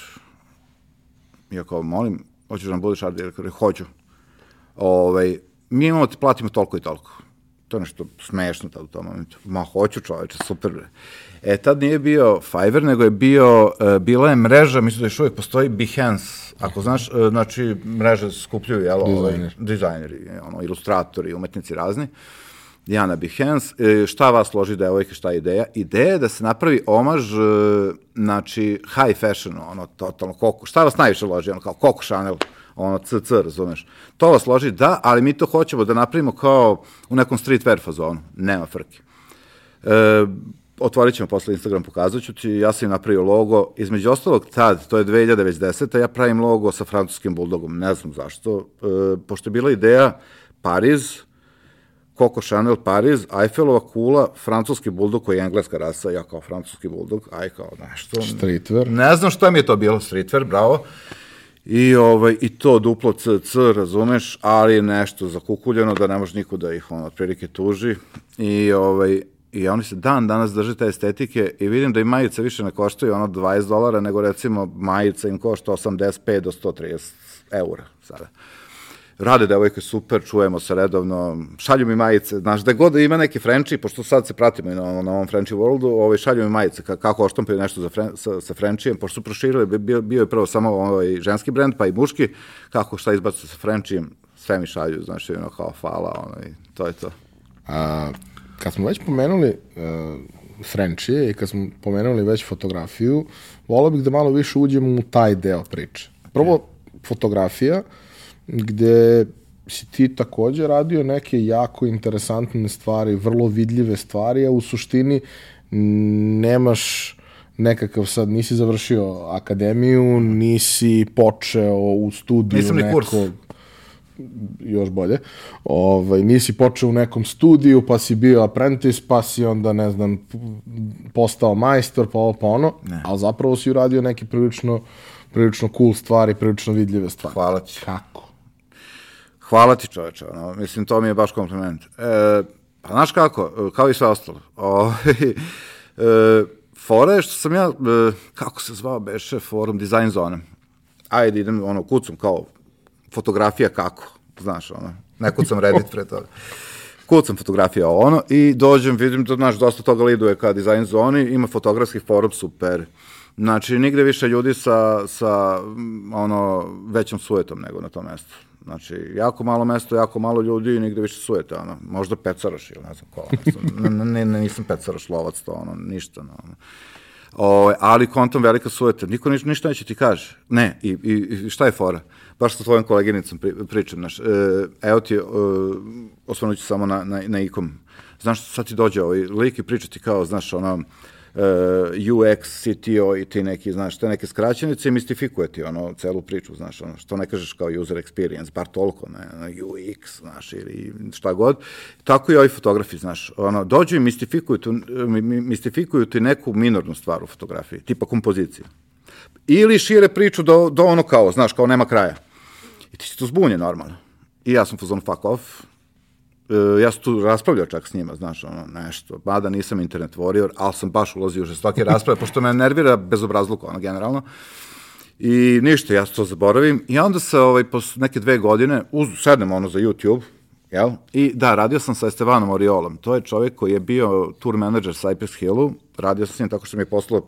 Ja kao, molim, hoćeš da nam budeš art direktor? Hoću ovaj, mi imamo ti platimo toliko i toliko. to je nešto smešno tad u tom momentu. Ma, hoću čoveče, super. E, tad nije bio Fiverr, nego je bio, uh, bila je mreža, mislim da još uvijek postoji Behance, ako znaš, uh, znači, mreže skupljaju, jel, ovaj, Dizajner. dizajneri, ono, ilustratori, umetnici razni. Ja na Behance, e, šta vas loži devojke, šta je ideja? Ideja je da se napravi omaž, e, znači, high fashion, ono, totalno, koku, šta vas najviše loži, ono, kao Coco Chanel, ono, CC, razumeš? To vas loži, da, ali mi to hoćemo da napravimo kao u nekom streetwear fazonu, nema frke. E, otvorit ćemo posle Instagram, pokazat ću ti, ja sam im napravio logo, između ostalog tad, to je 2010. ja pravim logo sa francuskim buldogom, ne znam zašto, e, pošto je bila ideja Pariz, Coco Chanel Pariz, Eiffelova kula, francuski buldog koji je engleska rasa, ja kao francuski buldog, aj kao nešto. Streetwear. Ne znam šta mi je to bilo, streetwear, bravo. I, ovaj, I to duplo CC, razumeš, ali nešto zakukuljeno da ne može niko da ih on otprilike tuži. I, ovaj, I oni se dan danas drže te estetike i vidim da i majice više ne koštaju ono 20 dolara, nego recimo majica im košta 85 do 130 eura sada. Rade devojke super, čujemo se redovno, šalju mi majice, znaš, da god ima neki Frenči, pošto sad se pratimo i na, na ovom Frenči Worldu, ovaj, šalju mi majice, ka, kako oštampaju nešto za Fren, sa, sa Frenčijem, pošto su proširili, bio, bio je prvo samo ovaj, ženski brend, pa i muški, kako šta izbacu sa Frenčijem, sve mi šalju, znaš, ono kao hvala, ono, i to je to. A, kad smo već pomenuli uh, Frenčije i kad smo pomenuli već fotografiju, volio bih da malo više uđemo u taj deo priče. Prvo, fotografija, gde si ti takođe radio neke jako interesantne stvari, vrlo vidljive stvari, a u suštini nemaš nekakav sad, nisi završio akademiju, nisi počeo u studiju Nisam ni kurs. Još bolje. Ovaj, nisi počeo u nekom studiju, pa si bio apprentice, pa si onda, ne znam, postao majstor, pa ovo, pa ono, Ne. ali zapravo si uradio neke prilično, prilično cool stvari, prilično vidljive stvari. Hvala ti. Kako? Hvala ti čoveče, ono, mislim, to mi je baš kompliment. E, pa znaš kako, kao i sve ostalo. O, e, fora je što sam ja, e, kako se zvao beše, forum Design Zone. Ajde, idem, ono, kucam kao fotografija kako, znaš, ono, ne kucam Reddit pre toga. Kucam fotografija ono i dođem, vidim da, znaš, dosta toga liduje ka Design Zoni, ima fotografski forum, super. Znači, nigde više ljudi sa, sa mm, ono, većom sujetom nego na tom mestu. Znači, jako malo mesto, jako malo ljudi i nigde više sujete, ono, možda pecaraš ili ne znam ko. ne, ne, ne, nisam pecaraš, lovac, to, ono, ništa, no, ono. O, ali kontom velika sujeta, niko niš, ništa neće ti kaže. Ne, i, i, i šta je fora? Baš sa tvojom koleginicom pri, pričam, znaš, e, evo ti, e, osvanut ću samo na, na, na ikom. Znaš, sad ti dođe ovaj lik i priča ti kao, znaš, ono, e, UX, CTO i ti neki, znaš, te neke skraćenice i mistifikuje ti ono, celu priču, znaš, ono, što ne kažeš kao user experience, bar toliko, ne, ono, UX, znaš, ili šta god. Tako i ovi fotografi, znaš, ono, dođu i mistifikuju, tu, mi- mi- mistifikuju ti neku minornu stvar u fotografiji, tipa kompoziciju. Ili šire priču do, do ono kao, znaš, kao nema kraja. I ti si tu zbunjen normalno. I ja sam fazon fuck off, E, ja sam tu raspravljao čak s njima, znaš, ono, nešto, mada nisam internet warrior, ali sam baš ulazio u žestoke rasprave, pošto me nervira bezobrazluk, ono, generalno. I ništa, ja to zaboravim. I onda se, ovaj, posle neke dve godine, uz, sednem ono za YouTube, jel? I da, radio sam sa Estevanom Oriolom. To je čovjek koji je bio tour manager sa Cypress Hillu. Radio sam s njim tako što mi je poslao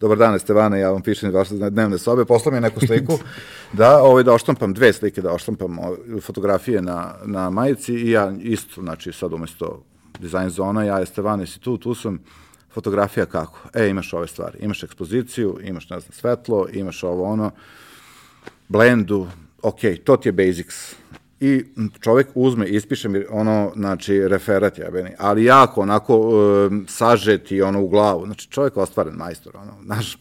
Dobar dan, Estevane, ja vam pišem vaše dnevne sobe, poslao mi je neku sliku, da, ovaj, da oštampam, dve slike da oštampam ovaj, fotografije na, na majici i ja isto, znači sad umesto dizajn zona, ja Estevane si tu, tu sam, fotografija kako? E, imaš ove stvari, imaš ekspoziciju, imaš, ne znam, svetlo, imaš ovo ono, blendu, ok, to ti je basics. I čovjek uzme, ispiše mi ono, znači, referat jebeni, ali jako onako um, sažet i ono u glavu. Znači, čovjek ostvaren majstor, ono, znaš,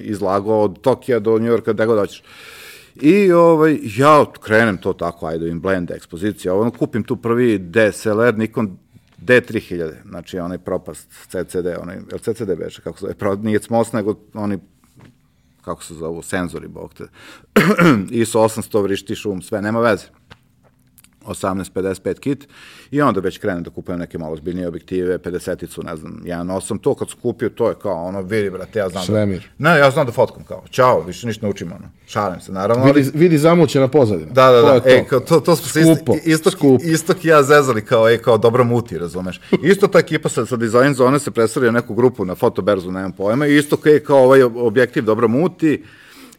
izlagao od Tokija do Njujorka, gde god hoćeš. I ovaj, ja krenem to tako, ajde im blend ekspozicija, ono, kupim tu prvi DSLR Nikon D3000, znači onaj propast CCD, onaj, jel CCD beše, kako se zove, nije CMOS, nego oni kako se zovu, senzori, bog te. ISO 800, vrišti šum, sve, nema veze. 18-55 kit i onda već krenem da kupujem neke malo zbiljnije objektive, 50-icu, ne znam, 1.8, to kad sam kupio, to je kao ono, vidi brate, ja znam Svemir. da... Ne, ja znam da fotkam kao, čao, više ništa ne učim, ono, šalim se, naravno, ali... Vidi, vidi zamućena pozadina. Da, da, da, to. ej, kao, to, to smo se isto, istok, skupo. istok i ja zezali kao, ej, kao dobro muti, razumeš. Isto ta ekipa sa, sa dizajn zone se u neku grupu na fotoberzu, nemam pojma, i isto kao, kao ovaj objektiv dobro muti,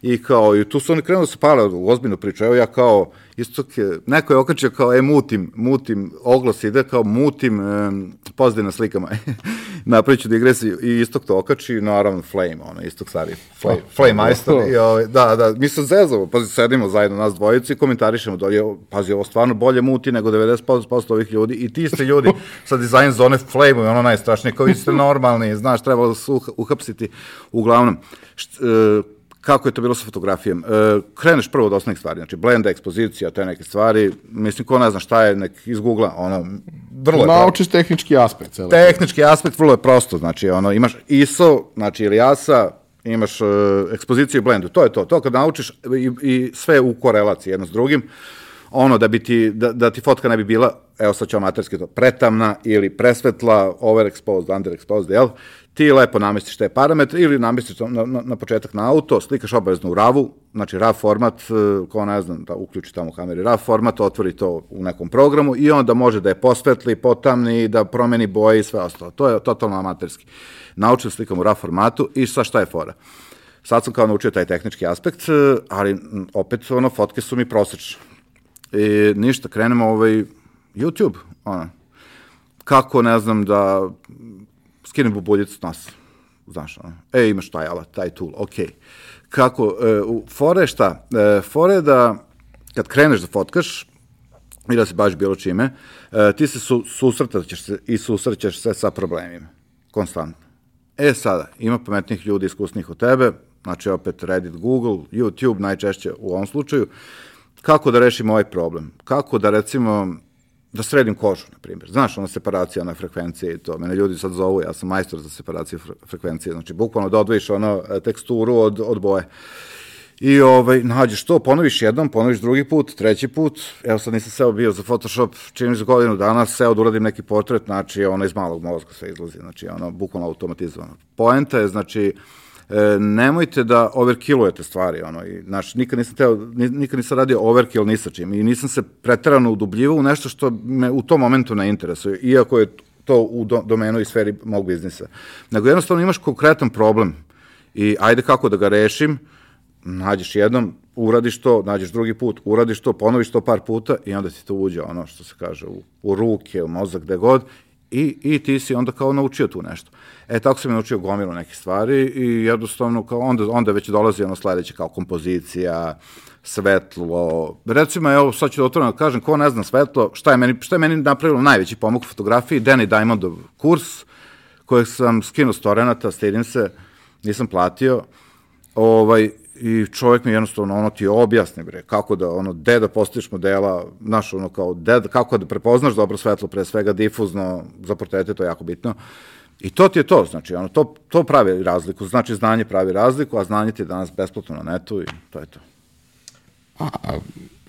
i kao, i tu su oni krenuli da se pale u ozbiljnu priču, evo ja kao, isto neko je okačio kao, e, mutim, mutim, oglas ide kao mutim um, pozadine na slikama. Napravit ću digresiju. I istok to okači, naravno Flame, ono, istok stari, Flame, Flame majstor, i ovaj, da, da, mi se zezamo, pazi, sedimo zajedno nas dvojici i komentarišemo da je, pazi, ovo stvarno bolje muti nego 90% ovih ljudi i ti ste ljudi sa dizajn zone Flame, ono najstrašnije, kao vi ste normalni, znaš, trebalo da se uh, uhapsiti, uglavnom, št, uh, kako je to bilo sa fotografijom. E, kreneš prvo od osnovnih stvari, znači blenda, ekspozicija, te neke stvari, mislim, ko ne zna šta je, nek iz Google-a, ono, vrlo je. Naučiš tehnički aspekt. Celo. Tehnički aspekt vrlo je prosto, znači, ono, imaš ISO, znači, ili ASA, imaš uh, ekspoziciju i blendu, to je to, to kad naučiš i, i sve u korelaciji jedno s drugim, ono da bi ti, da, da ti fotka ne bi bila, evo sad ću amaterski to, pretamna ili presvetla, overexposed, underexposed, jel? Ti lepo namestiš te parametre ili namestiš na, na, na početak na auto, slikaš obavezno u RAV-u, znači RAV format, eh, ko ne znam, da uključi tamo u kameri RAV format, otvori to u nekom programu i onda može da je posvetli, potamni, da promeni boje i sve ostalo. To je totalno amaterski. Naučim slikam u RAV formatu i sa šta je fora? Sad sam kao naučio taj tehnički aspekt, eh, ali opet ono, fotke su mi prosečne. I ništa, krenemo ovaj YouTube, ono, kako, ne znam, da skinem bubuljicu s nosa, znaš, ono, e, imaš taj alat, taj tool, okej. Kako, e, u, fore šta? E, fore da, kad kreneš da fotkaš, i da se baš bilo čime, e, ti se su, susretaćeš se i susrećeš se sa problemima, konstantno. E sada, ima pametnih ljudi iskusnih od tebe, znači opet Reddit, Google, YouTube najčešće u ovom slučaju, kako da rešimo ovaj problem? Kako da recimo da sredim kožu, na primjer. Znaš, ona separacija na frekvencije i to. Mene ljudi sad zovu, ja sam majstor za separaciju fre frekvencije. Znači, bukvalno da odvojiš ono e, teksturu od, od boje. I ovaj, nađeš to, ponoviš jednom, ponoviš drugi put, treći put, evo sad nisam seo bio za Photoshop, čini za godinu dana, seo da uradim neki portret, znači ono iz malog mozga sve izlazi, znači ono bukvalno automatizovano. Poenta je, znači, e, nemojte da overkillujete stvari, ono, i, znači, nikad nisam, teo, nikad nisam radio overkill ni sa čim i nisam se preterano udubljivao u nešto što me u tom momentu ne interesuje, iako je to u do, domenu i sferi mog biznisa. Nego jednostavno imaš konkretan problem i ajde kako da ga rešim, nađeš jednom, uradiš to, nađeš drugi put, uradiš to, ponoviš to par puta i onda ti to uđe ono što se kaže u, u ruke, u mozak, gde god i, i ti si onda kao naučio tu nešto. E, tako sam je naučio gomilu neke stvari i jednostavno kao onda, onda već dolazi ono sledeće kao kompozicija, svetlo. Recimo, evo, sad ću da otvoreno da kažem, ko ne zna svetlo, šta je meni, šta je meni napravilo najveći pomak u fotografiji, Danny Diamondov kurs, kojeg sam skinuo s Torenata, stidim se, nisam platio, ovaj, i čovjek mi jednostavno ono ti objasni bre kako da ono gde da postaviš modela znaš ono kao de, kako da prepoznaš dobro svetlo pre svega difuzno za portrete to je jako bitno. I to ti je to znači ono to to pravi razliku znači znanje pravi razliku a znanje ti je danas besplatno na netu i to je to. A, a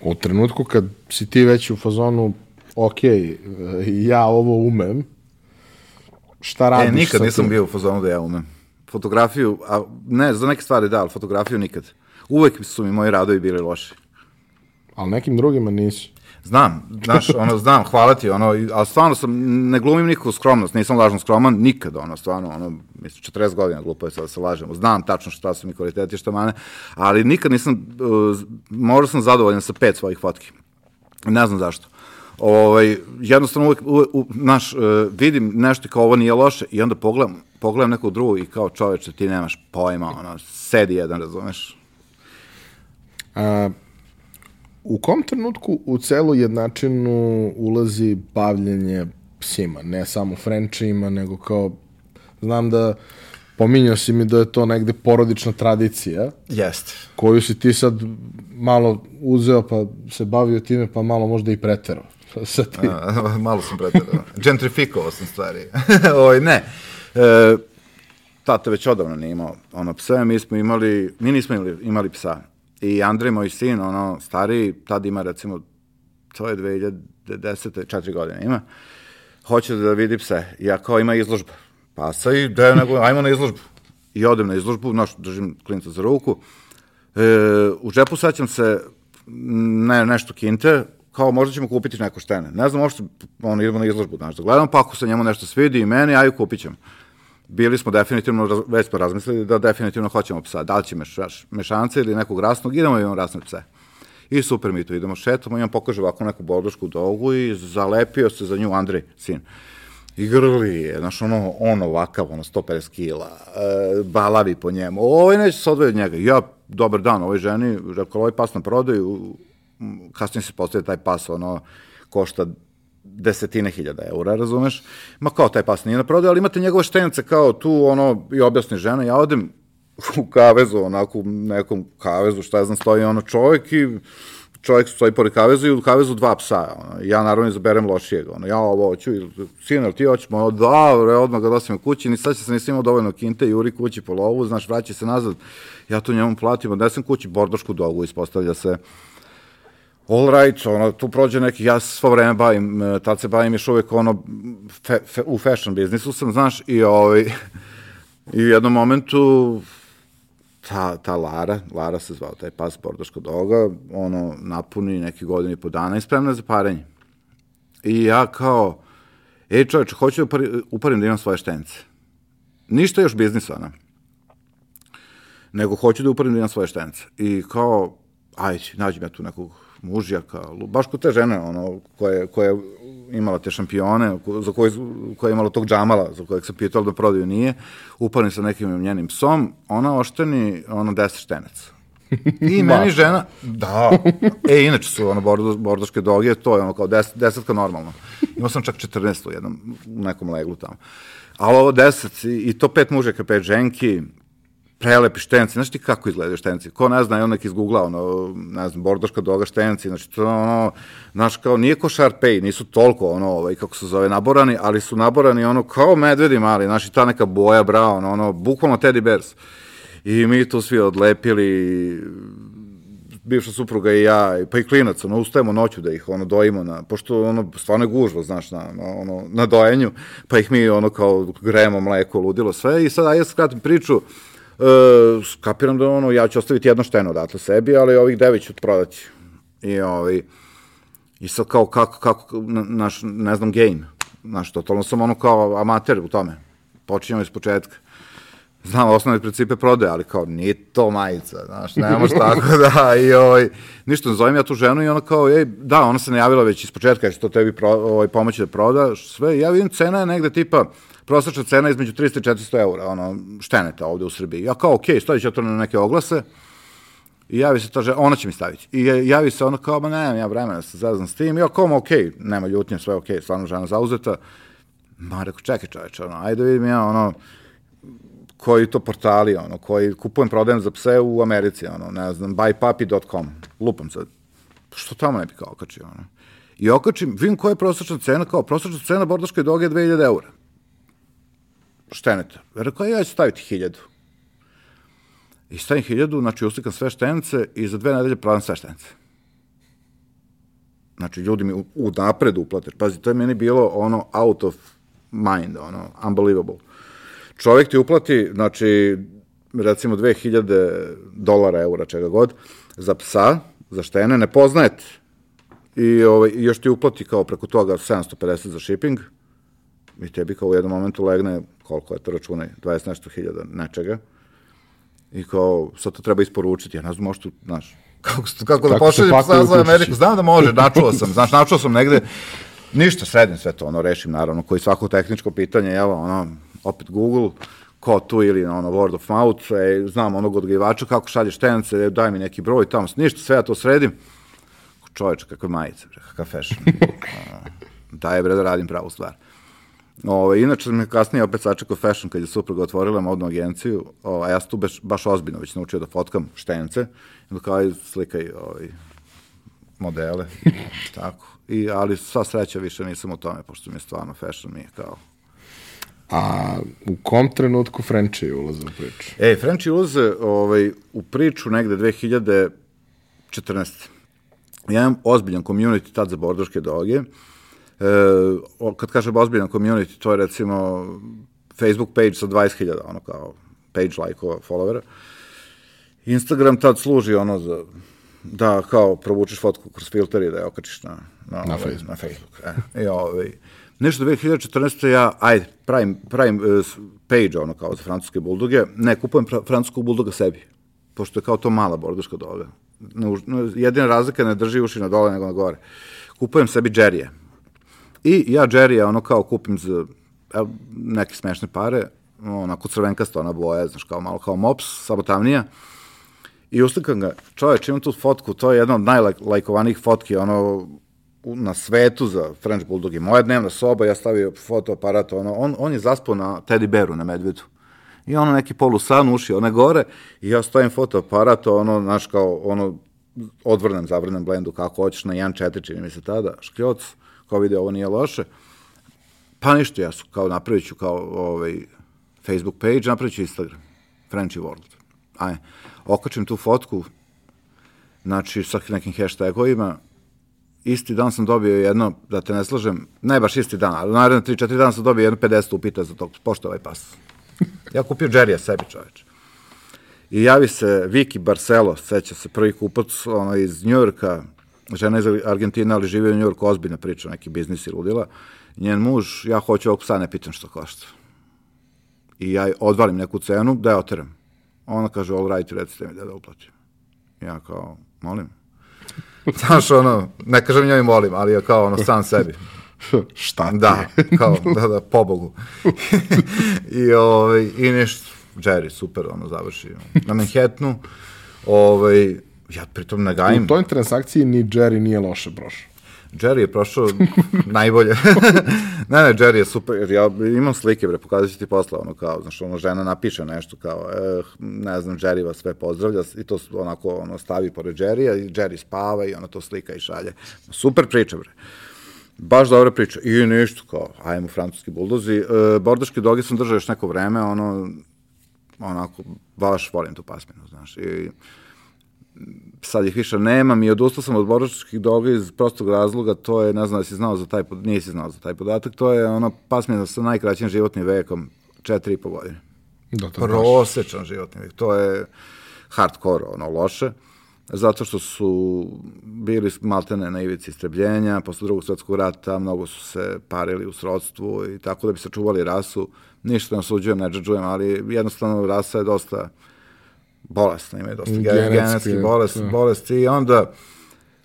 u trenutku kad si ti već u fazonu, ok, ja ovo umem, šta radiš e nikad sa nisam tim? bio u fazonu da ja umem fotografiju a ne za neke stvari da ali fotografiju nikad uvek su mi moji radovi bili loši Ali nekim drugima nisi. Znam, znaš, ono, znam, hvala ti, ono, ali stvarno sam, ne glumim nikakvu skromnost, nisam lažno skroman, nikad, ono, stvarno, ono, mislim, 40 godina glupo je sad da se lažemo, znam tačno šta su mi kvaliteti, šta mane, ali nikad nisam, uh, možda sam zadovoljan sa pet svojih fotki, ne znam zašto. Ovaj, jednostavno uvek, uvek, u, naš, uh, vidim nešto kao ovo nije loše i onda pogledam, pogledam nekog drugog i kao čoveče, ti nemaš pojma, ono, sedi jedan, razumeš? A, u kom trenutku u celu jednačinu ulazi bavljenje psima? Ne samo frenčima, nego kao, znam da pominjao si mi da je to negde porodična tradicija, Jeste. koju si ti sad malo uzeo pa se bavio time pa malo možda i preterao. Sa tim. A, malo sam preterao. Gentrifikovao sam stvari. Oj, ne. E, tata već odavno nije imao ono psa, mi smo imali, mi nismo imali, imali psa. I Andrej, moj sin, ono, stariji, tad ima recimo to je 2010. četiri godine ima, hoće da vidi pse. Ja kao ima izložba pasa i da nego, ajmo na izložbu. I odem na izložbu, znaš, držim klinca za ruku. E, u džepu sećam se ne, nešto kinte, kao možda ćemo kupiti neko štene. Ne znam, možda ono, idemo na izložbu, znaš, da gledam, pa ako se njemu nešto svidi i meni, aj kupit ćemo. Bili smo definitivno, već smo razmislili da definitivno hoćemo psa. Da li će meš, mešance ili nekog rasnog, idemo imamo rasne pse. I super mi to idemo šetamo, imam pokaže ovako neku bordošku dogu i zalepio se za nju Andrej, sin. I grli je, znaš, ono, on ovakav, ono, 150 kila, e, balavi po njemu. Ovo neće se odvoje od njega. Ja, dobar dan, ovoj ženi, rekao, ovaj pas na prodaju, kasnije se postaje taj pas, ono, košta desetine hiljada eura, razumeš? Ma kao taj pas nije na prodaju, ali imate njegove štenice kao tu, ono, i objasni žena, ja odem u kavezu, onako, u nekom kavezu, šta znam, stoji ono čovjek i čovjek stoji pored kavezu i u kavezu dva psa. Ono. Ja naravno izaberem lošijeg. Ono. Ja ovo hoću, sin, ali ti hoćeš? Ono, dobro, odmah ga dosim u kući, ni sad se nisi imao dovoljno kinte, juri kući po lovu, znaš, vraća se nazad. Ja to njemu platim, odnesem kući bordošku dogu, ispostavlja se all right, ono, tu prođe neki, ja svo vreme bavim, e, tad se bavim još uvek ono, fe, fe, u fashion biznisu sam, znaš, i ovaj, i u jednom momentu ta, ta Lara, Lara se zvao taj pas bordoško doga, ono, napuni neki godin i po dana i spremna za parenje. I ja kao, ej čoveč, hoću da uparim, uparim da imam svoje štence. Ništa još biznisa, ona. Nego hoću da uparim da imam svoje štence. I kao, ajde, nađem ja tu nekog mužjaka, baš kod te žene, ono, koje, koje imala te šampione, za koje, koja je imala tog džamala, za kojeg sam pitao da prodaju nije, upalim sa nekim njenim psom, ona ošteni, ono, deset štenaca. I meni žena, da, e, inače su ono bordo, bordoške doge, to je ono kao deset, desetka normalno. Imao sam čak 14 u jednom, u nekom leglu tamo. Ali ovo deset, i, i to pet mužaka, pet ženki, prelepi štenci, znaš ti kako izgledaju štenci, ko ne zna, i on nek izgoogla, ono, ne znam, bordoška doga štenci, znači to ono, znaš, kao, nije ko Sharpei, nisu toliko, ono, ovaj, kako se zove, naborani, ali su naborani, ono, kao medvedi mali, znaš, i ta neka boja brown, ono, bukvalno teddy bears. I mi tu svi odlepili, bivša supruga i ja, pa i klinac, ono, ustajemo noću da ih, ono, dojimo, na, pošto, ono, stvarno je gužva, znaš, na, ono, na dojenju, pa ih mi, ono, kao, gremo mleko, ludilo, sve, i sad, ajde skratim priču, e, skapiram da ono, ja ću ostaviti jedno šteno odatle sebi, ali ovih devet ću prodati. I ovaj, i sad kao kako, kako, naš, ne znam, game. Znaš, totalno sam ono kao amater u tome. Počinjamo iz početka. Znam osnovne principe prodaje, ali kao, nije to majica, znaš, ne može tako da, i ovaj, ništa, zovem ja tu ženu i ona kao, ej, da, ona se najavila već iz početka, ću to tebi pro, ovaj, pomoći da prodaš, sve, ja vidim, cena je negde tipa, prosečna cena između 300 i 400 eura, ono, šteneta ovde u Srbiji. Ja kao, okej, okay, stavit ću to na neke oglase, i javi se ta žena, ona će mi staviti. I javi se ona kao, ma nemam ja vremena da se zazam s tim. Ja kao, okej, okay, nema ljutnje, sve okej, okay, stvarno žena zauzeta. Ma, rekao, čekaj čoveče, ono, ajde vidim ja, ono, koji to portali, ono, koji kupujem, prodajem za pse u Americi, ono, ne znam, buypuppy.com, lupam sad. Što tamo ne bi kao okačio, ono. I okačim, vidim koja je prosječna cena, kao prosječna cena bordaške doge je 2000 eura šteneta. Rekao, ja ću staviti hiljadu. I stavim hiljadu, znači uslikam sve štenice i za dve nedelje prodam sve štenice. Znači, ljudi mi u, u napred uplate. Pazi, to je meni bilo ono out of mind, ono, unbelievable. Čovjek ti uplati, znači, recimo 2000 dolara, eura, čega god, za psa, za štene, ne poznajete. I ovaj, još ti uplati kao preko toga 750 za shipping, i tebi kao u jednom momentu legne, koliko je to računaj, 20 nešto hiljada nečega, i kao, sad to treba isporučiti, ja ne znam, možete, znaš, kako, kako da pošaljem psa za Ameriku, znam da može, načuo sam, znaš, načuo sam negde, ništa, sredim sve to, ono, rešim, naravno, koji svako tehničko pitanje, evo, ono, opet Google, ko tu ili ono word of mouth, e, znam onog odgajivača kako šalje štence, daj mi neki broj tamo, ništa, sve ja to sredim. Čoveč, kakve majice, bre, kakav fashion. daj bre da radim pravu stvar. Ove, inače sam je kasnije opet sačekao fashion kad je supruga otvorila modnu agenciju, o, a ja sam tu baš, baš ozbiljno već naučio da fotkam štence, i da kao slikaj ovaj, modele, tako. I, ali sva sreća više nisam u tome, pošto mi je stvarno fashion mi je kao A u kom trenutku Frenči ulaze u priču? E, Frenči ulaze ovaj, u priču negde 2014. Ja imam ozbiljan community tad za bordoške doge. E, kad kažem ozbiljan community, to je recimo Facebook page sa 20.000, ono kao page like-ova, followera. Instagram tad služi ono za da kao provučeš fotku kroz filter i da je okačiš na, na, Na ovaj, Facebook. na Facebook. E, i ovaj, nešto 2014. ja, ajde, pravim, pravim s- page ono kao za francuske buldoge, ne, kupujem fra, francuskog buldoga sebi, pošto je kao to mala borduška doga. Ne, jedina razlika ne drži uši na dole nego na gore. Kupujem sebi džerije. I ja džerije ono kao kupim za neke smešne pare, onako crvenkasta ona boja, znaš, kao malo kao mops, samo tamnija. I uslikam ga, čoveč, imam tu fotku, to je jedna od najlajkovanijih fotki, ono, na svetu za French Bulldog i moja dnevna soba, ja stavio fotoaparat, ono, on, on je zaspao na teddy beru na medvedu. I ono neki polu san uši, one gore, i ja stavim fotoaparat, ono, znaš, kao, ono, odvrnem, zavrnem blendu kako hoćeš, na 1.4, čini mi se tada, škljoc, kao vidi, ovo nije loše. Pa ništa, ja su, kao napravit ću kao ovaj, Facebook page, napravit ću Instagram, Frenchy World. Aj, okačim tu fotku, znači sa nekim hashtagovima, isti dan sam dobio jedno, da te ne slažem, ne baš isti dan, ali naredno 3-4 dana sam dobio jedno 50 upita za to, pošto ovaj pas. Ja kupio Jerrya sebi, čoveč. I javi se Viki Barcelo, seća se prvi kupac, ono iz Njujorka, žena iz Argentina, ali živi u Njujorku, ozbiljna priča, neki biznis i ludila. Njen muž, ja hoću ovog psa, ne pitam što košta. I ja odvalim neku cenu, da je oteram. Ona kaže, all right, recite mi da da uplatim. Ja kao, molim. Znaš, ono, ne kažem njoj molim, ali je kao ono, sam sebi. Šta ti Da, kao, da, da, pobogu. I, ovaj, i nešto, Jerry, super, ono, završi. Na Manhattanu, ovaj, ja pritom ne U gajim. toj transakciji ni Jerry nije loše prošao. Jerry je prošao najbolje. ne, ne, Jerry je super, ja imam slike, bre, pokazat ću ti posle, ono kao, znaš, ono, žena napiše nešto kao, eh, ne znam, Jerry vas sve pozdravlja i to onako, ono, stavi pored Jerrya i Jerry spava i ona to slika i šalje. Super priča, bre. Baš dobra priča. I ništa, kao, ajmo francuski buldozi. E, bordaški dogi sam držao još neko vreme, ono, onako, baš volim tu pasminu, znaš. I sad ih više nemam i odustao sam od bordaških doga iz prostog razloga, to je, ne znam da si znao za taj, nisi znao za taj podatak, to je ono pasmina sa najkraćim životnim vekom, četiri i po godine. Da, to baš. Prosečan životni vek, to je hardcore, ono, loše, zato što su bili maltene na ivici istrebljenja, posle drugog svetskog rata, mnogo su se parili u srodstvu i tako da bi sačuvali rasu, ništa ne osuđujem, ne džadžujem, ali jednostavno rasa je dosta bolesna, ima je dosta Genetski, genetski, genetski bolest, da. bolesti i onda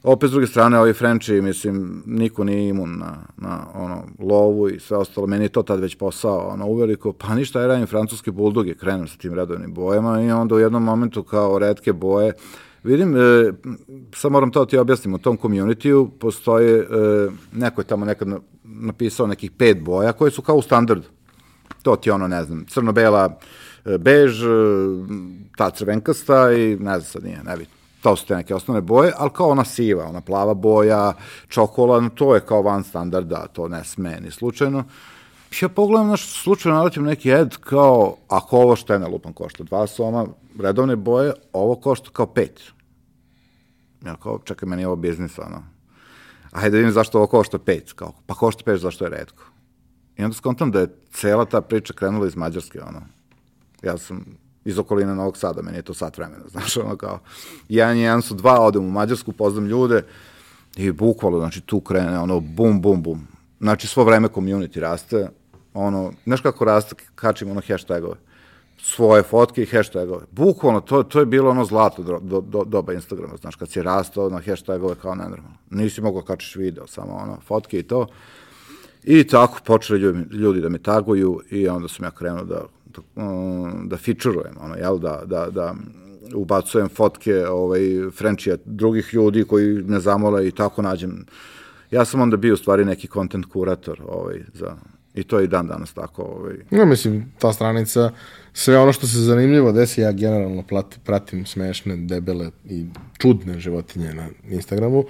opet s druge strane ovi Frenči, mislim, niko nije imun na, na ono, lovu i sve ostalo, meni je to tad već posao, ono, uveliko, pa ništa, ja radim francuske buldoge, krenem sa tim redovnim bojama i onda u jednom momentu kao redke boje, vidim, e, sad moram to ti objasnim, u tom community-u postoje, e, neko je tamo nekad na- napisao nekih pet boja koje su kao u standardu. To ti ono, ne znam, crno-bela, bež, e, ta crvenkasta i ne znam sad nije, nebitno. To su te neke osnovne boje, ali kao ona siva, ona plava boja, čokoladna, to je kao van standarda, to ne sme ni slučajno. Ja pogledam, naš slučajno naletim neki ed, kao, ako ovo što je na lupan košta dva soma, redovne boje, ovo košta kao pet. Ja kao, čekaj, meni je ovo biznis, ono. Ajde vidim zašto ovo košta pet, kao, pa košta pet zašto je redko. I onda skontam da je cela ta priča krenula iz Mađarske, ono. Ja sam iz okoline Novog Sada, meni je to sat vremena, znaš, ono kao, jedan i jedan su dva, odem u Mađarsku, poznam ljude i bukvalo, znači, tu krene, ono, bum, bum, bum. Znači, svo vreme community raste, ono, znaš kako raste, kačim ono hashtagove, svoje fotke i hashtagove. Bukvalno, to, to je bilo ono zlato do, do, do, doba Instagrama, znaš, kad si rastao na hashtagove kao nenormalno. Nisi mogao kačiš video, samo ono, fotke i to. I tako počeli ljudi, ljudi da me taguju i onda sam ja krenuo da, da, um, da featurujem, ono, jel, da, da, da ubacujem fotke ovaj, Frenčija drugih ljudi koji me zamole i tako nađem. Ja sam onda bio u stvari neki content kurator ovaj, za, i to je i dan danas tako. Ovaj. No, mislim, ta stranica, sve ono što se zanimljivo desi, ja generalno plati, pratim smešne, debele i čudne životinje na Instagramu.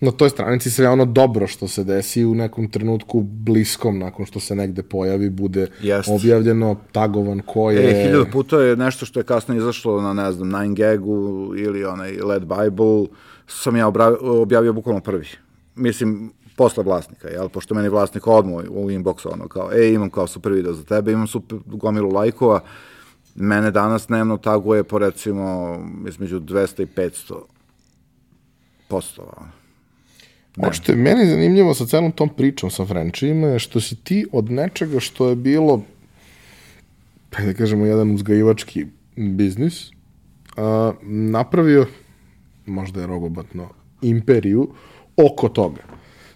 Na toj stranici sve ono dobro što se desi u nekom trenutku bliskom nakon što se negde pojavi bude Jest. objavljeno, tagovan ko je... E, hiljadu puta je nešto što je kasnije izašlo na, ne znam, 9gagu ili onaj Led Bible, sam ja objavio bukvalno prvi. Mislim, posle vlasnika, jel? Pošto meni vlasnik odmah u inboxu, ono, kao, e, imam kao super video za tebe, imam super gomilu lajkova, mene danas dnevno taguje po recimo između 200 i 500 postova. Ono. Ono što je meni zanimljivo sa celom tom pričom sa Frenčima je što si ti od nečega što je bilo, pa da kažemo, jedan uzgajivački biznis, a, napravio, možda je rogobatno, imperiju oko toga.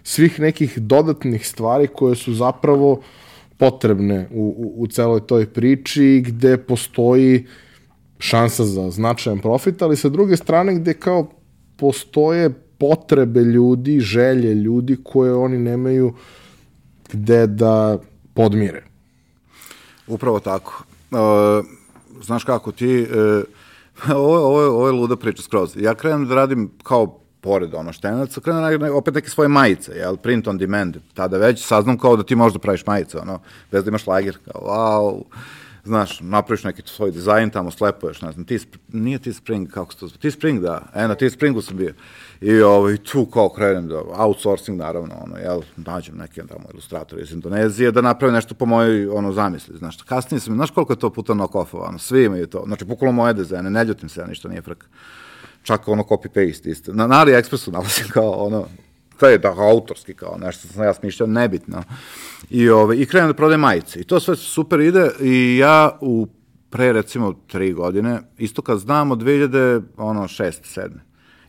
Svih nekih dodatnih stvari koje su zapravo potrebne u, u, u celoj toj priči gde postoji šansa za značajan profit, ali sa druge strane gde kao postoje potrebe ljudi, želje ljudi koje oni nemaju gde da podmire. Upravo tako. Uh, znaš kako ti, uh, ovo, ovo, ovo je luda priča skroz. Ja krenem da radim kao pored ono štenaca, krenem da radim opet neke svoje majice, jel, print on demand. Tada već saznam kao da ti možeš da praviš majice, ono, bez da imaš lager, kao, wow, znaš, napraviš neki svoj dizajn, tamo slepuješ, ne znam, ti, nije ti spring, kako se to zove, ti spring, da, e, na ti springu sam bio. I ovaj, tu kao krenem da, outsourcing naravno, ono, jel, nađem neke tamo ilustrator iz Indonezije da naprave nešto po mojoj, ono, zamisli, znaš, kasnije sam, znaš koliko je to puta knock-offovano, svi imaju to, znači, bukvalno moje dizajne, ne ljutim se, ja ništa nije frka. Čak ono copy-paste isto. Na, na AliExpressu nalazim kao ono, to je da autorski kao nešto sam ja smišljao, nebitno. I, ove, I krenem da prodajem majice. I to sve super ide i ja u pre recimo tri godine, isto kad znam od 2000, ono, šest, sedme.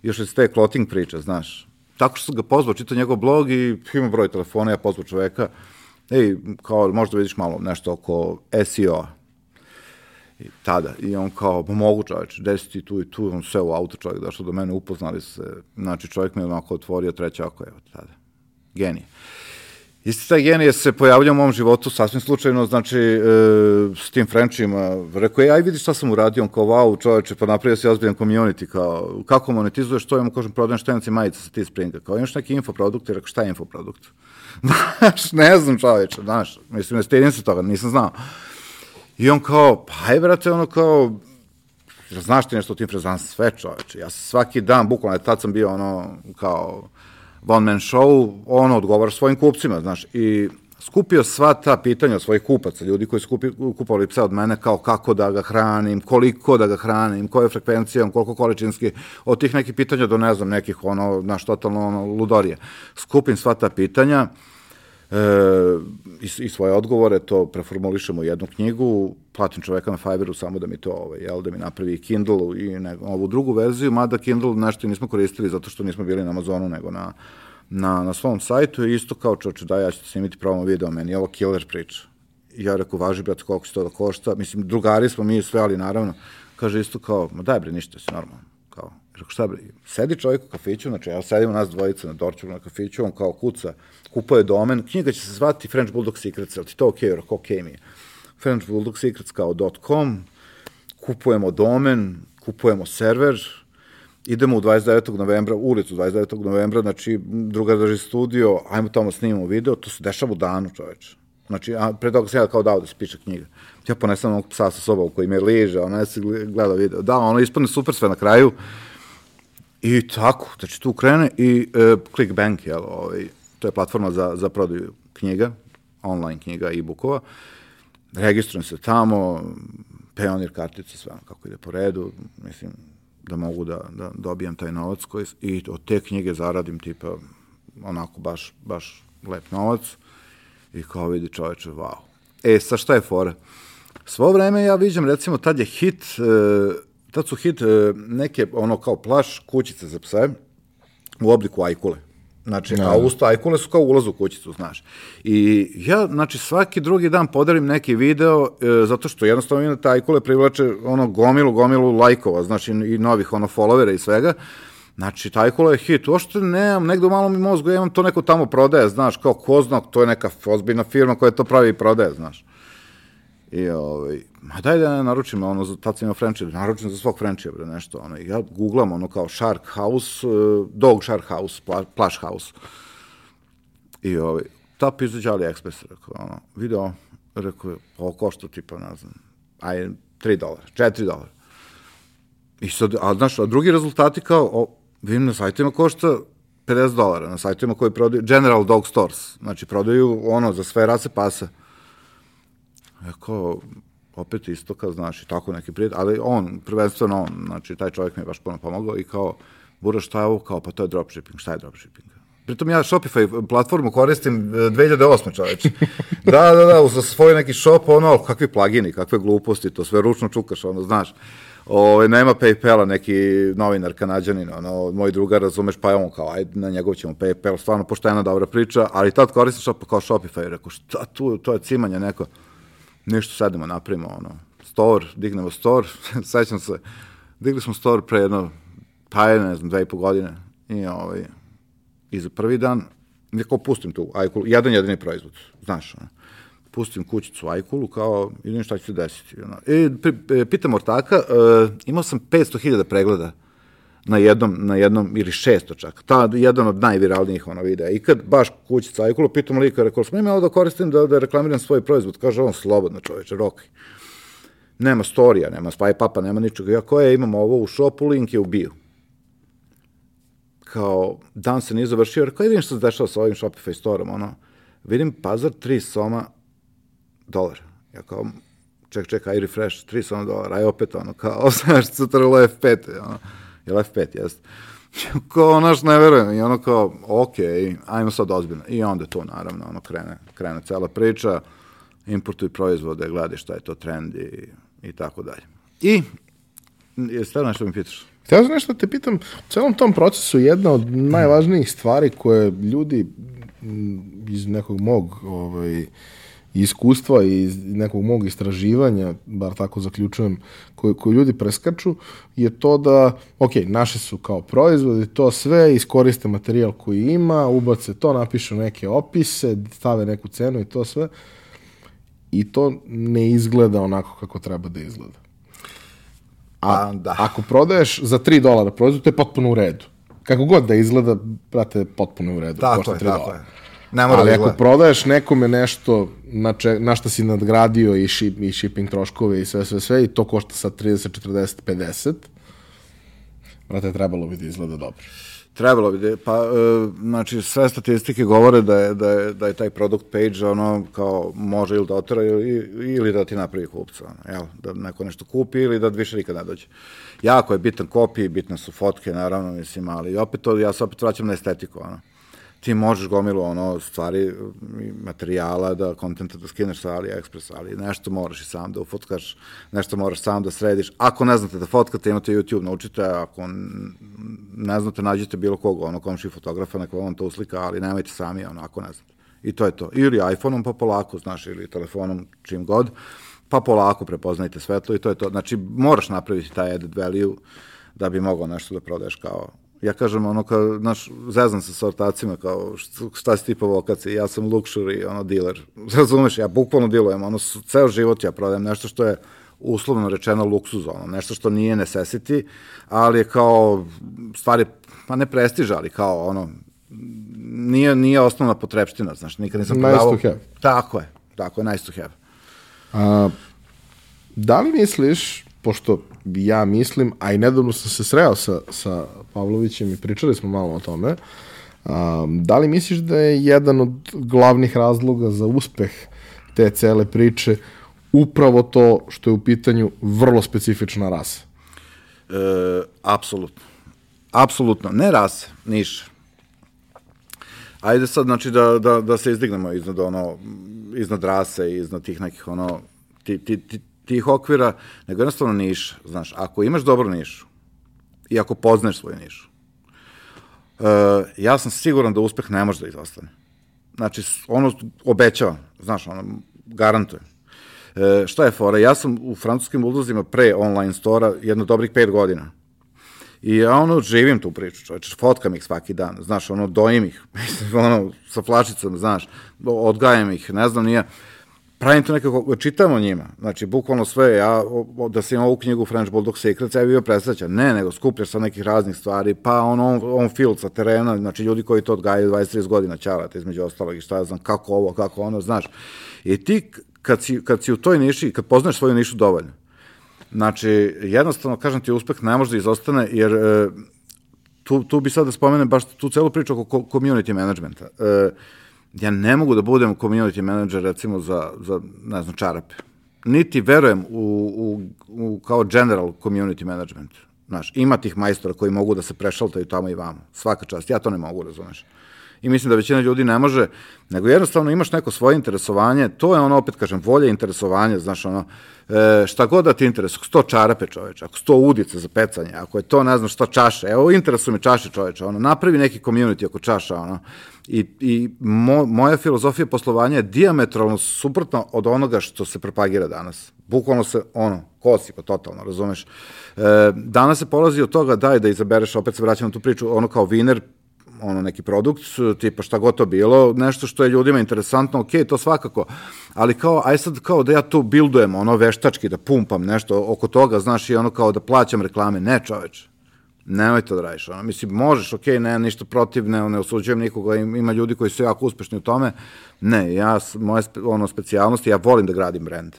Još iz te clothing priče, znaš. Tako što sam ga pozvao, čitao njegov blog i ima broj telefona, ja pozvao čoveka. Ej, kao, možda vidiš malo nešto oko SEO-a. I tada. I on kao, pa mogu čoveče, gde si ti tu i tu, on sve u auto čovjek došao do mene, upoznali se, znači čovjek mi je onako otvorio treće oko, evo tada. Genije. Isti taj genije se pojavlja u mom životu sasvim slučajno, znači, e, s tim Frenčima. Rekao je, aj vidi šta sam uradio, on kao, wow, čoveče, pa napravio si ozbiljan community, kao, kako monetizuješ to, ja mu kažem, prodajem štenci majice sa ti springa, kao, imaš neki infoprodukt, i rekao, šta je infoprodukt? Znaš, ne znam čoveče, znaš, mislim, ne stidim se toga, nisam znao. I on kao, pa aj, brate, ono kao, znaš ti nešto o tim frezama? Sve čoveče. Ja svaki dan, bukvalno, tad sam bio ono, kao one man show, ono, odgovaraš svojim kupcima, znaš, i skupio sva ta pitanja od svojih kupaca, ljudi koji su kupi, kupovali psa od mene, kao kako da ga hranim, koliko da ga hranim, koje frekvencijom, koliko količinski, od tih nekih pitanja do, ne znam, nekih, ono, znaš, totalno, ono, ludorije. Skupim sva ta pitanja, e, i, i svoje odgovore, to preformulišemo u jednu knjigu, platim čoveka na Fiverru samo da mi to, ovaj, jel, da mi napravi Kindle i ne, ovu drugu verziju, mada Kindle nešto nismo koristili zato što nismo bili na Amazonu, nego na, na, na svom sajtu i isto kao čoče, da, ja ću snimiti promo video, meni je ovo killer priča. Ja rekao, važi, brat, koliko će to da košta, mislim, drugari smo mi sve, ali naravno, kaže isto kao, ma daj bre, ništa si normalno, Rekao, šta bre, sedi čovjek u kafiću, znači ja sedimo nas dvojica na Dorčugu na kafiću, on kao kuca, kupuje domen, knjiga će se zvati French Bulldog Secrets, ali ti to okej, okay, rekao, okej okay mi je. French Bulldog Secrets kao .com, kupujemo domen, kupujemo server, idemo u 29. novembra, u ulicu 29. novembra, znači druga drži studio, ajmo tamo snimamo video, to se dešava u danu, čoveče. Znači, a pre toga sam ja kao dao da se piše knjiga. Ja ponesam onog psa sa sobom koji me liže, ona je se gleda video. Da, ono ispadne super sve na kraju. I tako, znači tu krene i e, Clickbank, jel, ovaj, to je platforma za, za prodaju knjiga, online knjiga i e-bookova. Registrujem se tamo, pionir kartica, sve kako ide po redu, mislim, da mogu da, da dobijem taj novac koji, i od te knjige zaradim tipa onako baš, baš lep novac i kao vidi čoveče, wow. E, sa šta je fora? Svo vreme ja viđam, recimo, tad je hit, e, tad su hit e, neke, ono, kao plaš kućice za pse u obliku ajkule. Znači, a usta ajkule su kao ulaz u kućicu, znaš. I ja, znači, svaki drugi dan podarim neki video, e, zato što jednostavno ima te ajkule privlače ono gomilu, gomilu lajkova, znači, i novih ono followera i svega. Znači, tajkula je hit. Uopšte nemam, negde u malom mozgu, ja imam to neko tamo prodaje, znaš, kao ko zna, to je neka ozbiljna firma koja to pravi i prodaje, znaš. I ovaj, ma daj da ne naručim, ono, tad sam imao franchise, naručim za svog franchise, bre, nešto, ono, ja googlam, ono, kao Shark House, uh, Dog Shark House, pla, Plush House. I ovaj, tap izađe AliExpress, rekao, ono, video, rekao, ovo košta tipa, ne znam, aj, 3 dolara, 4 dolara. I sad, a znaš, a drugi rezultati kao, o, vidim na sajtima košta 50 dolara, na sajtima koji prodaju, General Dog Stores, znači prodaju ono za sve rase pasa. Eko, opet isto kao, znaš, i tako neki prijatelj, ali on, prvenstveno on, znači, taj čovjek mi je baš puno pomogao i kao, Bura, šta je ovo? Kao, pa to je dropshipping, šta je dropshipping? Pritom ja Shopify platformu koristim 2008. čoveče. da, da, da, za svoj neki shop, ono, kakvi plagini, kakve gluposti, to sve ručno čukaš, ono, znaš. O, nema Paypala, neki novinar kanadjanin, ono, moj drugar, razumeš, pa je on kao, ajde, na njegov ćemo Paypal, stvarno poštena dobra priča, ali tad koristim shop kao Shopify, rekao, šta tu, to je cimanje neko, ništa sedemo, napravimo, ono, store, dignemo store, sećam se, digli smo store pre jedno, pa ne znam, dve i po godine, i ovaj, i za prvi dan, neko pustim tu ajkulu, jedan jedini proizvod, znaš, ono, pustim kućicu ajkulu, kao, idem šta će se desiti. Ono. I e, pitam ortaka, uh, imao sam 500.000 pregleda na jednom, na jednom, ili 600 čak. Ta, jedan od najviralnijih ono videa. I kad baš kućica ajkulu, pitam lika, rekao, smo imao da koristim da, da reklamiram svoj proizvod. Kaže on, slobodno čoveče, rokaj. Nema storija, nema spaj papa, nema ničega. Ja koje imam ovo u shopu, link je u bio kao, dan se nije završio, rekao, vidim što se dešava sa ovim Shopify storom, ono, vidim pazar, tri soma, dolar. Ja kao, ček, ček, aj refresh, tri soma dolara, aj opet, ono, kao, znaš, cutrlo F5, ono, je F5, jest. kao, onaš, ne verujem, i ono kao, ok, ajmo sad ozbiljno. I onda to, naravno, ono, krene, krene cela priča, importuj proizvode, gledaj šta je to trend i, i tako dalje. I, je stvarno nešto mi pitaš? Htio sam nešto da te pitam, u celom tom procesu jedna od najvažnijih stvari koje ljudi iz nekog mog ovaj, iskustva i iz nekog mog istraživanja, bar tako zaključujem, koje, koje ljudi preskaču, je to da, ok, naše su kao proizvodi, to sve, iskoriste materijal koji ima, ubace to, napišu neke opise, stave neku cenu i to sve. I to ne izgleda onako kako treba da izgleda. A, da. ako prodaješ za 3 dolara proizvod, to je potpuno u redu. Kako god da izgleda, brate, potpuno u redu. Tako je, tako je. Ne mora Ali da ako prodaješ nekome nešto na, če, na šta si nadgradio i, ship, i shipping troškove i sve, sve, sve, i to košta sa 30, 40, 50, brate, trebalo bi da izgleda dobro. Trebalo bi da, pa, e, znači, sve statistike govore da je, da je, da je taj product page, ono, kao, može ili da otara ili, ili da ti napravi kupca, ono, jel, da neko nešto kupi ili da više nikad ne dođe. Jako je bitan kopij, bitne su fotke, naravno, mislim, ali opet to, ja se opet vraćam na estetiku, ono ti možeš gomilu ono stvari materijala da kontenta da skineš sa AliExpress, ali nešto moraš i sam da ufotkaš, nešto moraš sam da središ. Ako ne znate da fotkate, imate YouTube, naučite, ako ne znate, nađite bilo koga, ono komši fotografa, neko vam to uslika, ali nemojte sami, ono, ako ne znate. I to je to. Ili iPhone-om pa polako, znaš, ili telefonom, čim god, pa polako prepoznajte svetlo i to je to. Znači, moraš napraviti taj added value da bi mogao nešto da prodaješ kao ja kažem ono kao, znaš, zezam se sa ortacima kao šta si ti po vokaciji, ja sam luxury, ono, dealer, razumeš, ja bukvalno dilujem, ono, ceo život ja prodajem nešto što je uslovno rečeno luksuz, ono, nešto što nije necessity, ali je kao stvari, pa ne prestiža, ali kao ono, nije, nije osnovna potrebština, znaš, nikad nisam nice prodavao. Nice to have. Tako je, tako je, nice to have. A, da li misliš, pošto ja mislim, a i nedavno sam se sreo sa, sa Pavlovićem i pričali smo malo o tome, um, da li misliš da je jedan od glavnih razloga za uspeh te cele priče upravo to što je u pitanju vrlo specifična rasa? E, apsolutno. Apsolutno. Ne rasa, niš. Ajde sad, znači, da, da, da se izdignemo iznad, ono, iznad rase iznad tih nekih, ono, ti, ti, ti, tih okvira, nego jednostavno niša. Znaš, ako imaš dobru nišu i ako poznaš svoju nišu, uh, ja sam siguran da uspeh ne može da izostane. Znači, ono obećavam, znaš, ono, garantujem. E, šta je fora? Ja sam u francuskim uldozima pre online stora jedno dobrih pet godina. I ja ono živim tu priču, čovječe, fotkam ih svaki dan, znaš, ono, dojim ih, ono, sa flačicama, znaš, odgajam ih, ne znam, nije, pravim to nekako, čitam o njima, znači, bukvalno sve, ja, da sam imao ovu knjigu French Bulldog Secrets, ja bih bio presrećan, ne, nego skupljaš sa nekih raznih stvari, pa on, on, on field sa terena, znači, ljudi koji to odgajaju 20-30 godina ćarate, između ostalog, i šta ja znam, kako ovo, kako ono, znaš, i ti, kad si, kad si u toj niši, kad poznaš svoju nišu dovoljno, znači, jednostavno, kažem ti, uspeh ne može da izostane, jer e, tu, tu bi sad da spomenem baš tu celu priču oko community managementa. E, ja ne mogu da budem community manager recimo za, za ne znam, čarape. Niti verujem u, u, u kao general community management. Znaš, ima tih majstora koji mogu da se prešaltaju tamo i vamo. Svaka čast. Ja to ne mogu, razumeš. I mislim da većina ljudi ne može, nego jednostavno imaš neko svoje interesovanje, to je ono, opet kažem, volje interesovanje, znaš, ono, e, šta god da ti interesuje, ako sto čarape čoveče, ako sto udice za pecanje, ako je to, ne znam šta, čaše, evo, interesuje me čaše čoveče, ono, napravi neki community oko čaša, ono, i, i mo, moja filozofija poslovanja je diametralno suprotno od onoga što se propagira danas. Bukvalno se, ono, kosi pa totalno, razumeš? E, danas se polazi od toga, daj da izabereš, opet se vraćam na tu priču, ono kao viner, ono neki produkt, tipa šta god to bilo, nešto što je ljudima interesantno, ok, to svakako, ali kao, aj sad kao da ja tu bildujem, ono veštački, da pumpam nešto oko toga, znaš, i ono kao da plaćam reklame, ne čoveč, nemoj to da radiš, ono, mislim, možeš, ok, ne, ništa protiv, ne, ne osuđujem nikoga, ima ljudi koji su jako uspešni u tome, ne, ja, moje, ono, specijalnosti, ja volim da gradim brend,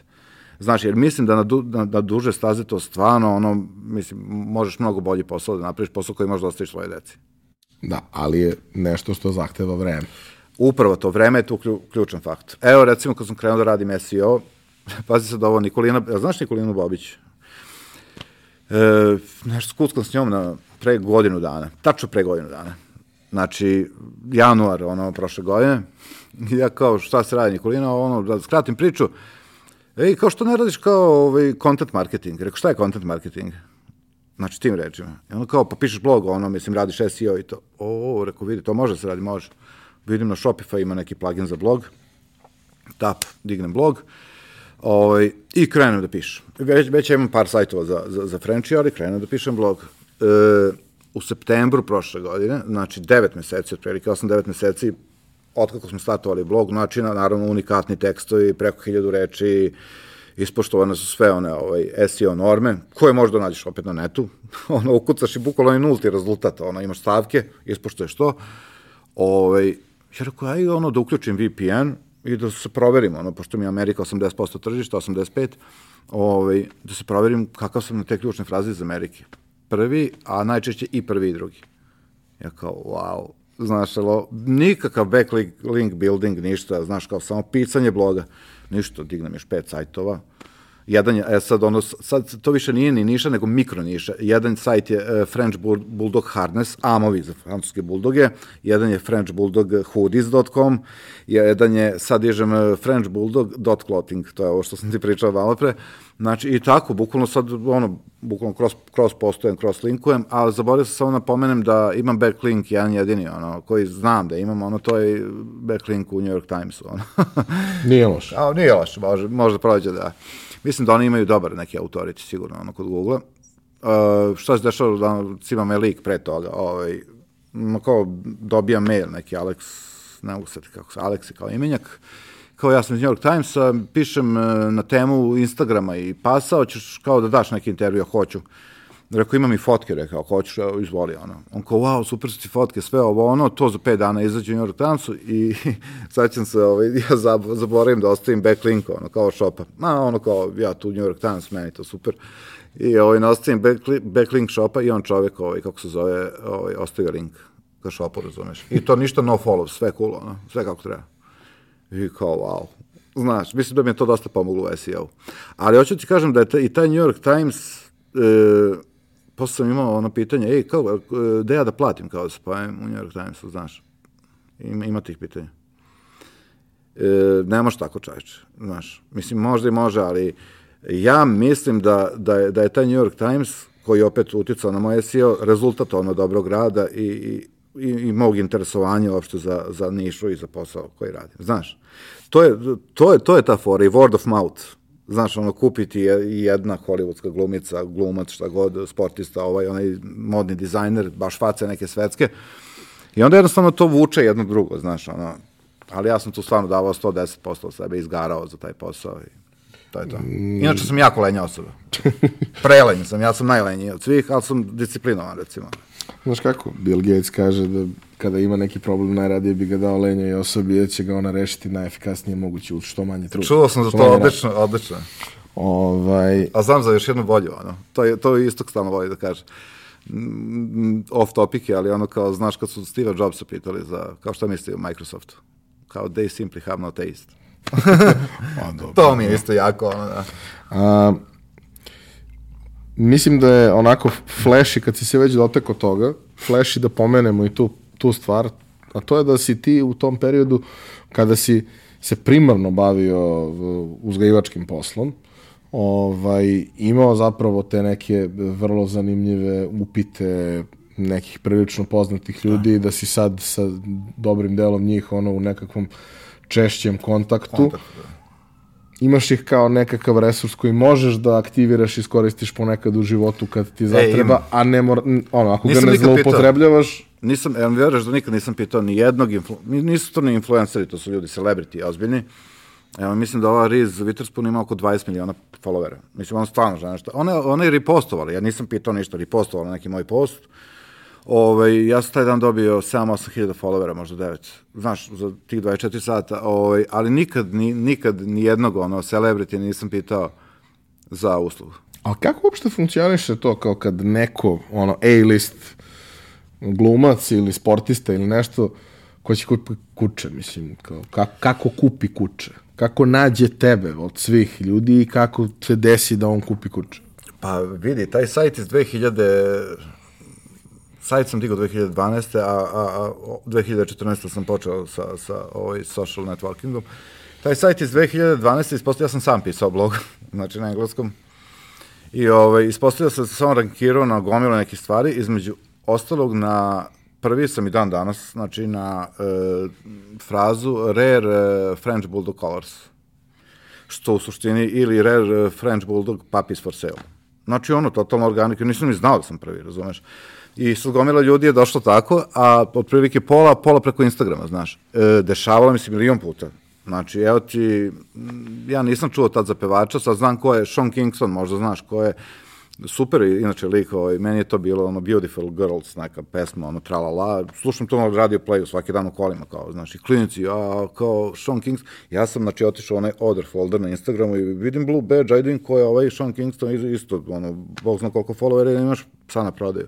Znaš, jer mislim da na, du, na, na duže staze to stvarno, ono, mislim, možeš mnogo bolji posao da napraviš, posao koji možeš da ostaviš svoje deci. Da, ali je nešto što zahteva vreme. Upravo to, vreme je tu ključan faktor. Evo, recimo, kad sam krenuo da radim SEO, pazi sad ovo, Nikolina, znaš Nikolinu Bobić? E, nešto skuckam s njom na pre godinu dana, tačno pre godinu dana. Znači, januar, ono, prošle godine, ja kao, šta se radi Nikolina, ono, da skratim priču, ej, kao što ne radiš kao ovaj, content marketing? Rekao, šta je content marketing? Znači, tim rečima. I onda kao, pa pišeš blog, ono, mislim, radiš SEO i to. O, rekao, vidi, to može da se radi, može. Vidim na Shopify ima neki plugin za blog. Tap, dignem blog. Ovaj, I krenem da pišem. Već, već imam par sajtova za, za, za Frenchi, ali krenem da pišem blog. E, u septembru prošle godine, znači 9 meseci, otprilike 8-9 meseci, otkako smo startovali blog, znači, naravno, unikatni tekstovi, preko hiljadu reči, ispoštovane su sve one ovaj, SEO norme, koje možda nađeš opet na netu, ono, ukucaš i bukvalno je nulti rezultat, ono, imaš stavke, ispoštuješ to, ovaj, ja rekao, aj, ono, da uključim VPN i da se proverim, ono, pošto mi je Amerika 80% tržišta, 85%, ovaj, da se proverim kakav sam na te ključne fraze iz Amerike. Prvi, a najčešće i prvi i drugi. Ja kao, wow, znaš, alo, nikakav backlink building, ništa, znaš, kao samo pisanje bloga ništa, dignem još pet sajtova, jedan je, e sad ono, sad to više nije ni niša, nego mikro niša. Jedan sajt je uh, French Bulldog Harness, amovi za francuske buldoge, jedan je French Bulldog hoodies.com, jedan je, sad dižem uh, French Bulldog dot clothing, to je ovo što sam ti pričao malo pre, Znači, i tako, bukvalno sad, ono, bukvalno cross, cross postojem, cross linkujem, ali zaboravio sam samo napomenem da imam backlink jedan jedini, ono, koji znam da imam, ono, to je backlink u New York Timesu, ono. nije loše. A, nije loše, može, može da prođe, da. Mislim da oni imaju dobar neki autoriti, sigurno, ono, kod Google-a. Uh, šta se dešava, da cima me lik pre toga, ovaj, kao dobija mail neki Alex, ne mogu sad kako se, Alex je kao imenjak, uh, kao ja sam iz New York Timesa, pišem e, na temu Instagrama i pasa, hoćeš kao da daš neki intervju, hoću. Rekao, imam i fotke, rekao, ako hoćeš, evo, izvoli, ono. On kao, wow, super su ti fotke, sve ovo, ono, to za pet dana izađe u New York Timesu i sad ćem se, ovaj, ja zaboravim da ostavim backlink, ono, kao šopa. Ma, ono, kao, ja tu New York Times, meni to super. I, ovaj, nastavim backlink, backlink šopa i on čovek, ovaj, kako se zove, ovaj, ostavio link ka šopu, razumeš. I to ništa no follow, sve cool, ono, sve kako treba. I kao, wow. Znaš, mislim da mi je to dosta pomoglo u SEO. Ali hoću ti kažem da je ta, i taj New York Times, e, posle sam imao ono pitanje, ej, kao, da ja da platim kao pojavim u New York Timesu, znaš. Ima, ima tih pitanja. E, ne može tako čaječe, znaš. Mislim, možda i može, ali ja mislim da, da, je, da je taj New York Times, koji opet uticao na moje SEO, rezultat ono dobrog rada i, i i, i mog interesovanja uopšte za, za nišu i za posao koji radim. Znaš, to je, to je, to je ta fora i word of mouth. Znaš, ono, kupiti jedna hollywoodska glumica, glumac, šta god, sportista, ovaj, onaj modni dizajner, baš face neke svetske. I onda jednostavno to vuče jedno drugo, znaš, ono, Ali ja sam tu stvarno davao 110% od sebe, izgarao za taj posao i to je to. Inače sam jako lenja osoba. Prelenj sam, ja sam najlenjiji od svih, ali sam disciplinovan, recimo. Znaš kako, Bill Gates kaže da kada ima neki problem, najradije bi ga dao lenjoj osobi, jer će ga ona rešiti najefikasnije moguće uz što manje truda. Čuo sam za to, odlično, odlično. Ovaj, A znam za još jednu bolju, ono. To je, to je isto stalno voli da kaže. Mm, off topic je, ali ono kao, znaš, kad su Steve Jobsa pitali za, kao šta misli o Microsoftu? Kao, they simply have no taste. a, dobro. To mi je isto jako, ono, da. A, mislim da je onako flash i kad si se već dotekao toga, flash i da pomenemo i tu, tu stvar, a to je da si ti u tom periodu kada si se primarno bavio uzgajivačkim poslom, ovaj, imao zapravo te neke vrlo zanimljive upite nekih prilično poznatih ljudi, da si sad sa dobrim delom njih ono u nekakvom češćem kontaktu. Kontakt, da. Imaš ih kao nekakav resurs koji možeš da aktiviraš i iskoristiš ponekad u životu kad ti zatreba, imam. a ne mora, ono, ako Nisam ga ne zloupotrebljavaš, Nisam, evo mi vjeruješ da nikad nisam pitao ni jednog, influ, nisu to ni influenceri, to su ljudi, celebrity, ozbiljni. Evo, mislim da ova Riz Witherspoon ima oko 20 miliona followera. Mislim, on stvarno žena šta. Ona, ona je repostovali, ja nisam pitao ništa, repostovali neki moj post. Ove, ja sam taj dan dobio 7-8 hiljada followera, možda 9. Znaš, za tih 24 sata. Ove, ali nikad, ni, nikad ni jednog ono, celebrity nisam pitao za uslugu. a kako uopšte funkcioniše to kao kad neko, ono, A-list glumac ili sportista ili nešto, ko će kupi kuće, mislim, kao, kako, kako kupi kuće? Kako nađe tebe od svih ljudi i kako se desi da on kupi kuće? Pa vidi, taj sajt iz 2000, sajt sam digao 2012. a, a, a o- 2014. sam počeo sa, sa ovaj social networkingom. Taj sajt iz 2012. ispostavio, sam sam pisao blog, znači na engleskom, i ovaj, ispostavio se sam samo rankirao na gomilu nekih stvari, između ostalog na prvi sam i dan danas, znači na e, frazu Rare e, French Bulldog Colors što u suštini ili rare uh, French Bulldog puppies for sale. Znači ono, totalno organika, nisam ni znao da sam prvi, razumeš? I sad gomila ljudi je došlo tako, a otprilike pola, pola preko Instagrama, znaš. E, dešavalo mi se milion puta. Znači, evo ti, ja nisam čuo tad za pevača, sad znam ko je Sean Kingston, možda znaš ko je, super inače lik, ovaj, meni je to bilo ono Beautiful Girls, neka pesma, ono tra la la, slušam to na radio playu svaki dan u kolima, kao, znaš, i klinici, a, kao Sean Kingston, ja sam, znači, otišao onaj order folder na Instagramu i vidim Blue Badge, ajde vidim ko je ovaj Sean Kingston, isto, ono, bog zna koliko followera imaš, psa na prodaju.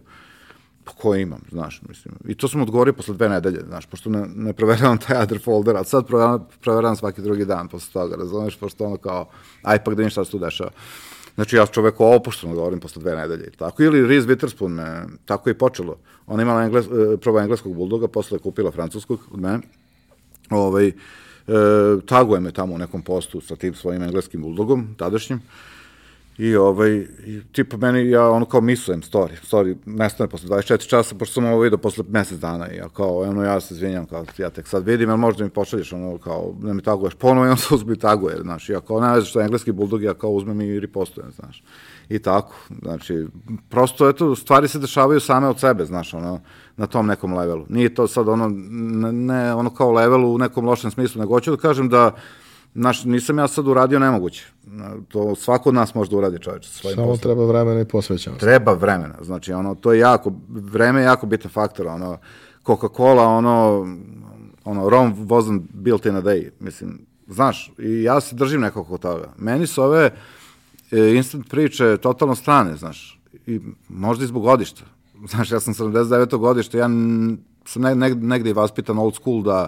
Pa ko imam, znaš, mislim. I to sam odgovorio posle dve nedelje, znaš, pošto ne, ne proveravam taj other folder, a sad proveravam, proveravam svaki drugi dan posle toga, razumeš, pošto ono kao, aj pak da vidim šta se tu dešava. Znači, ja čoveku opušteno govorim posle dve nedelje. Tako ili Reese Witherspoon, me, tako je i počelo. Ona imala engles, e, prvo engleskog buldoga, posle je kupila francuskog od mene. Ovaj, e, taguje me tamo u nekom postu sa tim svojim engleskim buldogom, tadašnjim. I ovaj, i, meni, ja ono kao misujem story, story nestane posle 24 časa, pošto sam ovo vidio posle mesec dana i ja kao, ono, ja se izvinjam, kao, ja tek sad vidim, ali možda mi pošalješ, ono, kao, da mi taguješ ponovo i on se uzme taguje, znaš, ja kao, ne veze što je engleski buldog, ja kao uzmem i ripostujem, znaš, i tako, znači, prosto, eto, stvari se dešavaju same od sebe, znaš, ono, na tom nekom levelu. Nije to sad ono, ne, ne ono kao levelu u nekom lošem smislu, nego hoću da kažem da, Znaš, nisam ja sad uradio nemoguće. To svako od nas može da uradi čoveče svojim Samo poslom. treba vremena i posvećenost. Treba vremena, znači ono, to je jako, vreme je jako bitan faktor, ono, Coca-Cola, ono, ono, Rome wasn't built in a day, mislim, znaš, i ja se držim nekako od toga. Meni su ove e, instant priče totalno strane, znaš, i možda i zbog godišta. Znaš, ja sam 79. godište, ja sam ne, ne, negde i vaspitan old school da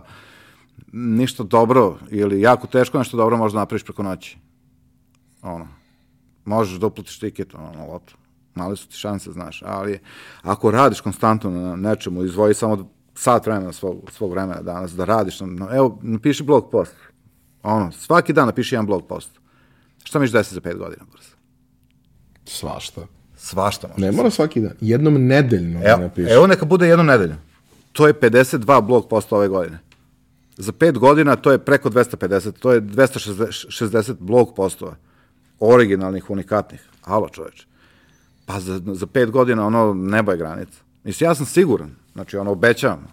ništa dobro ili jako teško nešto dobro možda napraviš preko noći. Ono, možeš da uplatiš tiket ono, na lotu. Male su ti šanse, znaš, ali ako radiš konstantno na nečemu, izvoji samo sat vremena svog, svog vremena danas da radiš, na, evo, napiši blog post. Ono, svaki dan napiši jedan blog post. Šta miš desi za pet godina, brzo? Svašta. Svašta može. Ne mora svaki dan. Jednom nedeljno da Evo, napišeš. evo neka bude jednom nedelju. To je 52 blog posta ove godine. Za pet godina to je preko 250, to je 260 blog postova. Originalnih, unikatnih. Halo čoveče. Pa za, za pet godina ono nebo je granica. Mislim, ja sam siguran, znači ono obećavam.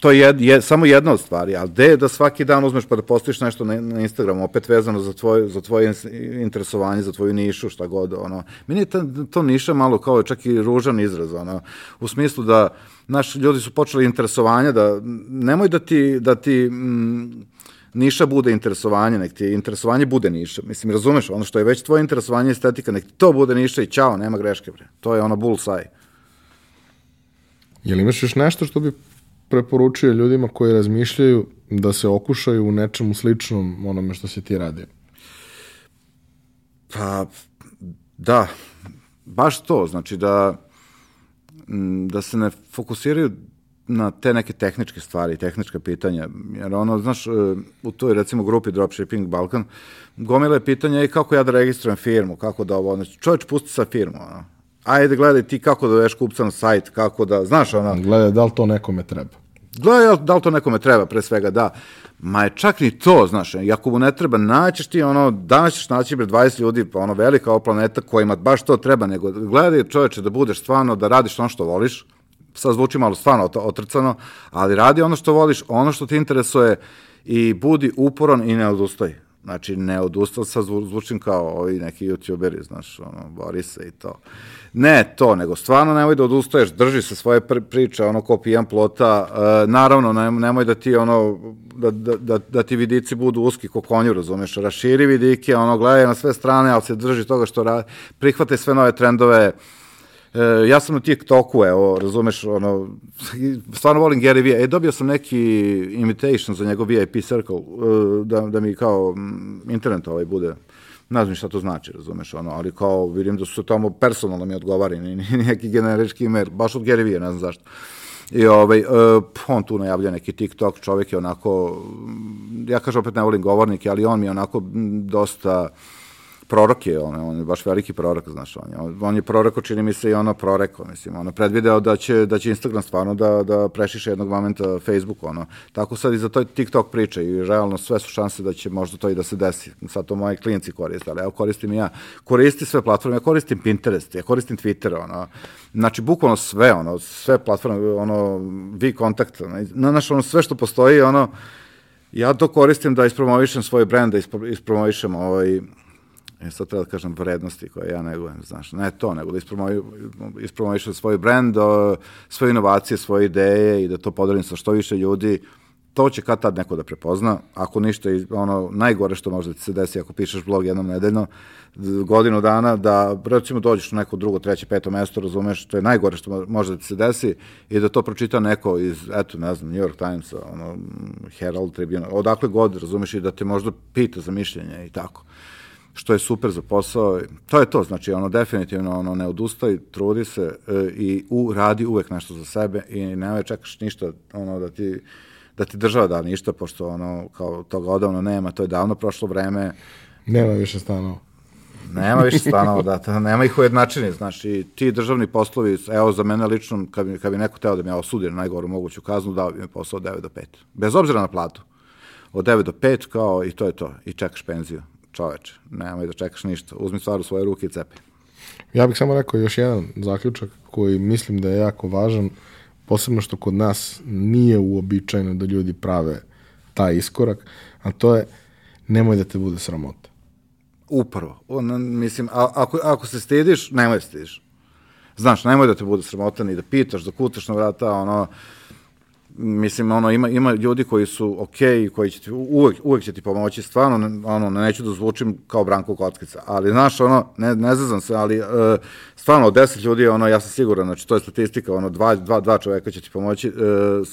To je, je samo jedna od stvari, ali gde je da svaki dan uzmeš pa da postojiš nešto na, na Instagramu, opet vezano za tvoje, za tvoje interesovanje, za tvoju nišu, šta god, ono. Meni je ta, to niša malo kao čak i ružan izraz, ono, u smislu da, naši ljudi su počeli interesovanja, da nemoj da ti, da ti mm, niša bude interesovanje, nek ti interesovanje bude niša. Mislim, razumeš, ono što je već tvoje interesovanje estetika, nek to bude niša i čao, nema greške, bre. To je ono bullseye. Jel imaš još nešto što bi preporučio ljudima koji razmišljaju da se okušaju u nečemu sličnom onome što si ti radio? Pa, da, baš to, znači da, da se ne fokusiraju na te neke tehničke stvari, tehnička pitanja, jer ono, znaš, e, u toj, recimo, grupi Dropshipping Balkan, gomila je pitanja i kako ja da registrujem firmu, kako da ovo, znači, pusti sa firmu, ono. Ajde, gledaj ti kako da veš kupca na sajt, kako da, znaš, ono... Gledaj, da li to nekome treba? Gledaj, da li to nekome treba, pre svega, da. Ma je čak ni to, znaš, ako mu ne treba, naćeš ti, ono, danas ćeš naći bre 20 ljudi, pa ono, velika ova planeta kojima baš to treba, nego gledaj čoveče da budeš stvarno, da radiš ono što voliš, sad zvuči malo stvarno otrcano, ali radi ono što voliš, ono što ti interesuje i budi uporan i ne odustaj. Znači, ne odustao, sad zvučim kao ovi neki youtuberi, znaš, ono, bori se i to. Ne to, nego stvarno nemoj da odustaješ, drži se svoje priče, ono, ko pijan plota, uh, naravno, ne, nemoj da ti, ono, da, da, da, da ti vidici budu uski ko konju, razumeš, raširi vidike, ono, gledaj na sve strane, ali se drži toga što radi, prihvate sve nove trendove, E, ja sam na TikToku, evo, razumeš, ono, stvarno volim Gary Vee. E, dobio sam neki invitation za njegov VIP circle, e, da, da mi kao internet ovaj bude ne znam šta to znači, razumeš, ono, ali kao vidim da su se tamo personalno mi odgovari, ni, neki generički email, baš od Gary Vee, ne znam zašto. I ovaj, uh, on tu najavlja neki TikTok, čovjek je onako, ja kažem opet ne volim govornike, ali on mi je onako dosta, prorok je, on, on je baš veliki prorok, znaš, on je, on je prorok, čini mi se i ono proreko, mislim, ono, predvideo da će, da će Instagram stvarno da, da prešiše jednog momenta Facebook, ono, tako sad i za to TikTok priča i realno sve su šanse da će možda to i da se desi, sad to moji klijenti koriste, ali evo koristim ja, koristi sve platforme, ja koristim Pinterest, ja koristim Twitter, ono, znači, bukvalno sve, ono, sve platforme, ono, vi kontakt, ono, znaš, ono, sve što postoji, ono, ja to koristim da ispromovišem svoj brand, da ispromovišem ovaj, E sad treba da kažem vrednosti koje ja negujem, znaš, ne to, nego da ispromovišu svoj brand, svoje inovacije, svoje ideje i da to podelim sa što više ljudi, to će kad tad neko da prepozna, ako ništa, ono, najgore što može da se desi ako pišeš blog jednom nedeljno, godinu dana, da recimo dođeš na neko drugo, treće, peto mesto, razumeš, to je najgore što može da ti se desi i da to pročita neko iz, eto, ne znam, New York Times, ono, Herald Tribune, odakle god, razumeš, i da te možda pita za mišljenje i tako što je super za posao. To je to, znači ono definitivno ono ne odustaj, trudi se e, i u radi uvek nešto za sebe i nemoj čekaš ništa ono da ti da ti država da ništa pošto ono kao toga odavno nema, to je davno prošlo vreme. Nema više stanova. Nema više stanova, da, to, nema ih ujednačeni, znaš, i ti državni poslovi, evo za mene lično, kad bi, kad bi neko teo da mi ja osudio na najgoru moguću kaznu, dao bi mi posao od 9 do 5. Bez obzira na platu. Od 9 do 5 kao i to je to. I čekaš penziju čoveče, nemoj da čekaš ništa, uzmi stvar u svoje ruke i cepi. Ja bih samo rekao još jedan zaključak koji mislim da je jako važan, posebno što kod nas nije uobičajeno da ljudi prave taj iskorak, a to je nemoj da te bude sramota. Upravo. On, mislim, a, ako, ako se stidiš, nemoj da stidiš. Znaš, nemoj da te bude sramota ni da pitaš, da kutaš na vrata, ono, mislim, ono, ima, ima ljudi koji su okej, okay, koji će ti, uvek, uvek će ti pomoći, stvarno, ono, neću da zvučim kao Branko Kockica, ali, znaš, ono, ne, ne zazam se, ali, uh, stvarno, od deset ljudi, ono, ja sam siguran, znači, to je statistika, ono, dva, dva, dva čoveka će ti pomoći,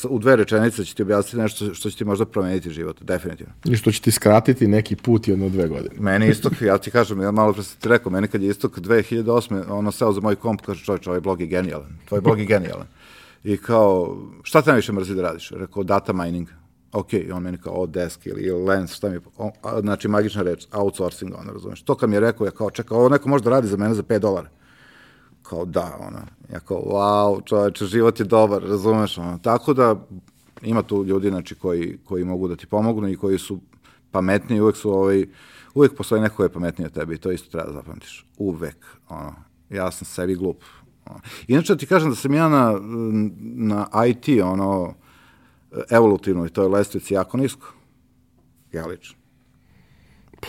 uh, u dve rečenice će ti objasniti nešto što će ti možda promeniti život, definitivno. I što će ti skratiti neki put jedno dve godine. Meni istok, ja ti kažem, ja malo pre sam ti rekao, meni kad je istok 2008. ono, seo za moj komp, kaže, čovječ, ovaj blog je genijalan, tvoj blog je genijalan. I kao, šta te najviše mrzi da radiš? Rekao, data mining. Ok, i on meni kao, o, desk ili, lens, šta mi on, a, znači, magična reč, outsourcing, ono, razumeš. To kad mi je rekao, ja kao, čekaj, ovo neko može da radi za mene za 5 dolara. Kao, da, ona, ja kao, wow, čoveče, život je dobar, razumeš, ono. Tako da, ima tu ljudi, znači, koji, koji mogu da ti pomognu i koji su pametniji, uvek su, ovaj, uvek postoji neko koji je pametniji od tebe i to isto treba da zapamtiš. Uvek, ono. Ja sam sebi glup, Inače, ti kažem da sam ja na, na IT, ono, evolutivno i to je lestvici jako nisko. Ja lično.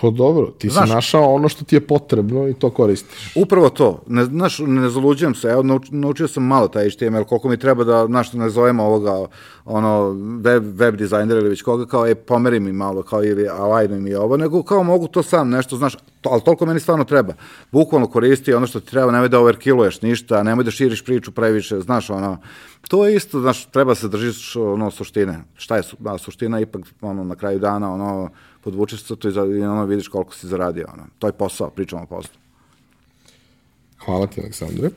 Pa dobro, ti znaš, si našao ono što ti je potrebno i to koristiš. Upravo to. Ne, znaš, ne zaluđujem se. Evo, nauč, naučio sam malo taj HTML, koliko mi treba da, znaš, ne zovemo ovoga, ono, web, web dizajner ili već koga, kao, e, pomeri mi malo, kao, ili alajnuj mi ovo, nego kao mogu to sam, nešto, znaš, to, ali toliko meni stvarno treba. Bukvalno koristi ono što ti treba, nemoj da overkilluješ ništa, nemoj da širiš priču previše, znaš, ono, to je isto, znaš, treba se držiš, ono, suštine. Šta je su, da, suština, ipak, ono, na kraju dana, ono, podvučeš i, za, i ono vidiš koliko si zaradio. Ono. To je posao, pričamo o poslu. Hvala ti, Aleksandre.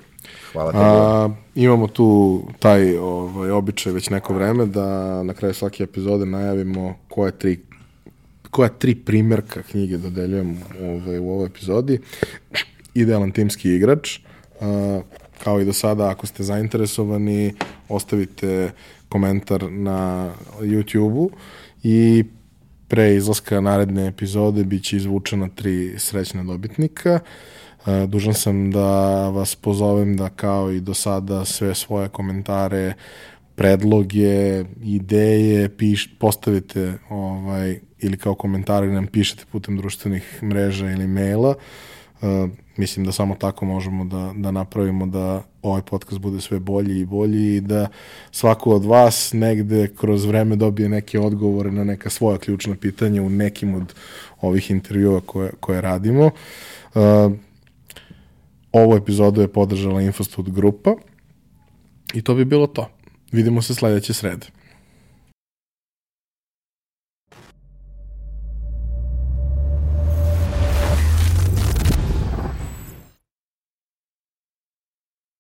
Hvala ti. A, imamo tu taj ovaj, običaj već neko vreme da na kraju svake epizode najavimo koje tri koja tri primjerka knjige dodeljujem ovaj, u ovoj epizodi. Idealan timski igrač. A, kao i do sada, ako ste zainteresovani, ostavite komentar na YouTube-u i pre izlaska naredne epizode biće izvučena tri srećna dobitnika. E, dužan sam da vas pozovem da kao i do sada sve svoje komentare, predloge, ideje piš, postavite ovaj, ili kao komentare nam pišete putem društvenih mreža ili maila. Uh, mislim da samo tako možemo da, da napravimo da ovaj podcast bude sve bolji i bolji i da svako od vas negde kroz vreme dobije neke odgovore na neka svoja ključna pitanja u nekim od ovih intervjua koje, koje radimo. Uh, ovu epizodu je podržala Infostud grupa i to bi bilo to. Vidimo se sledeće srede.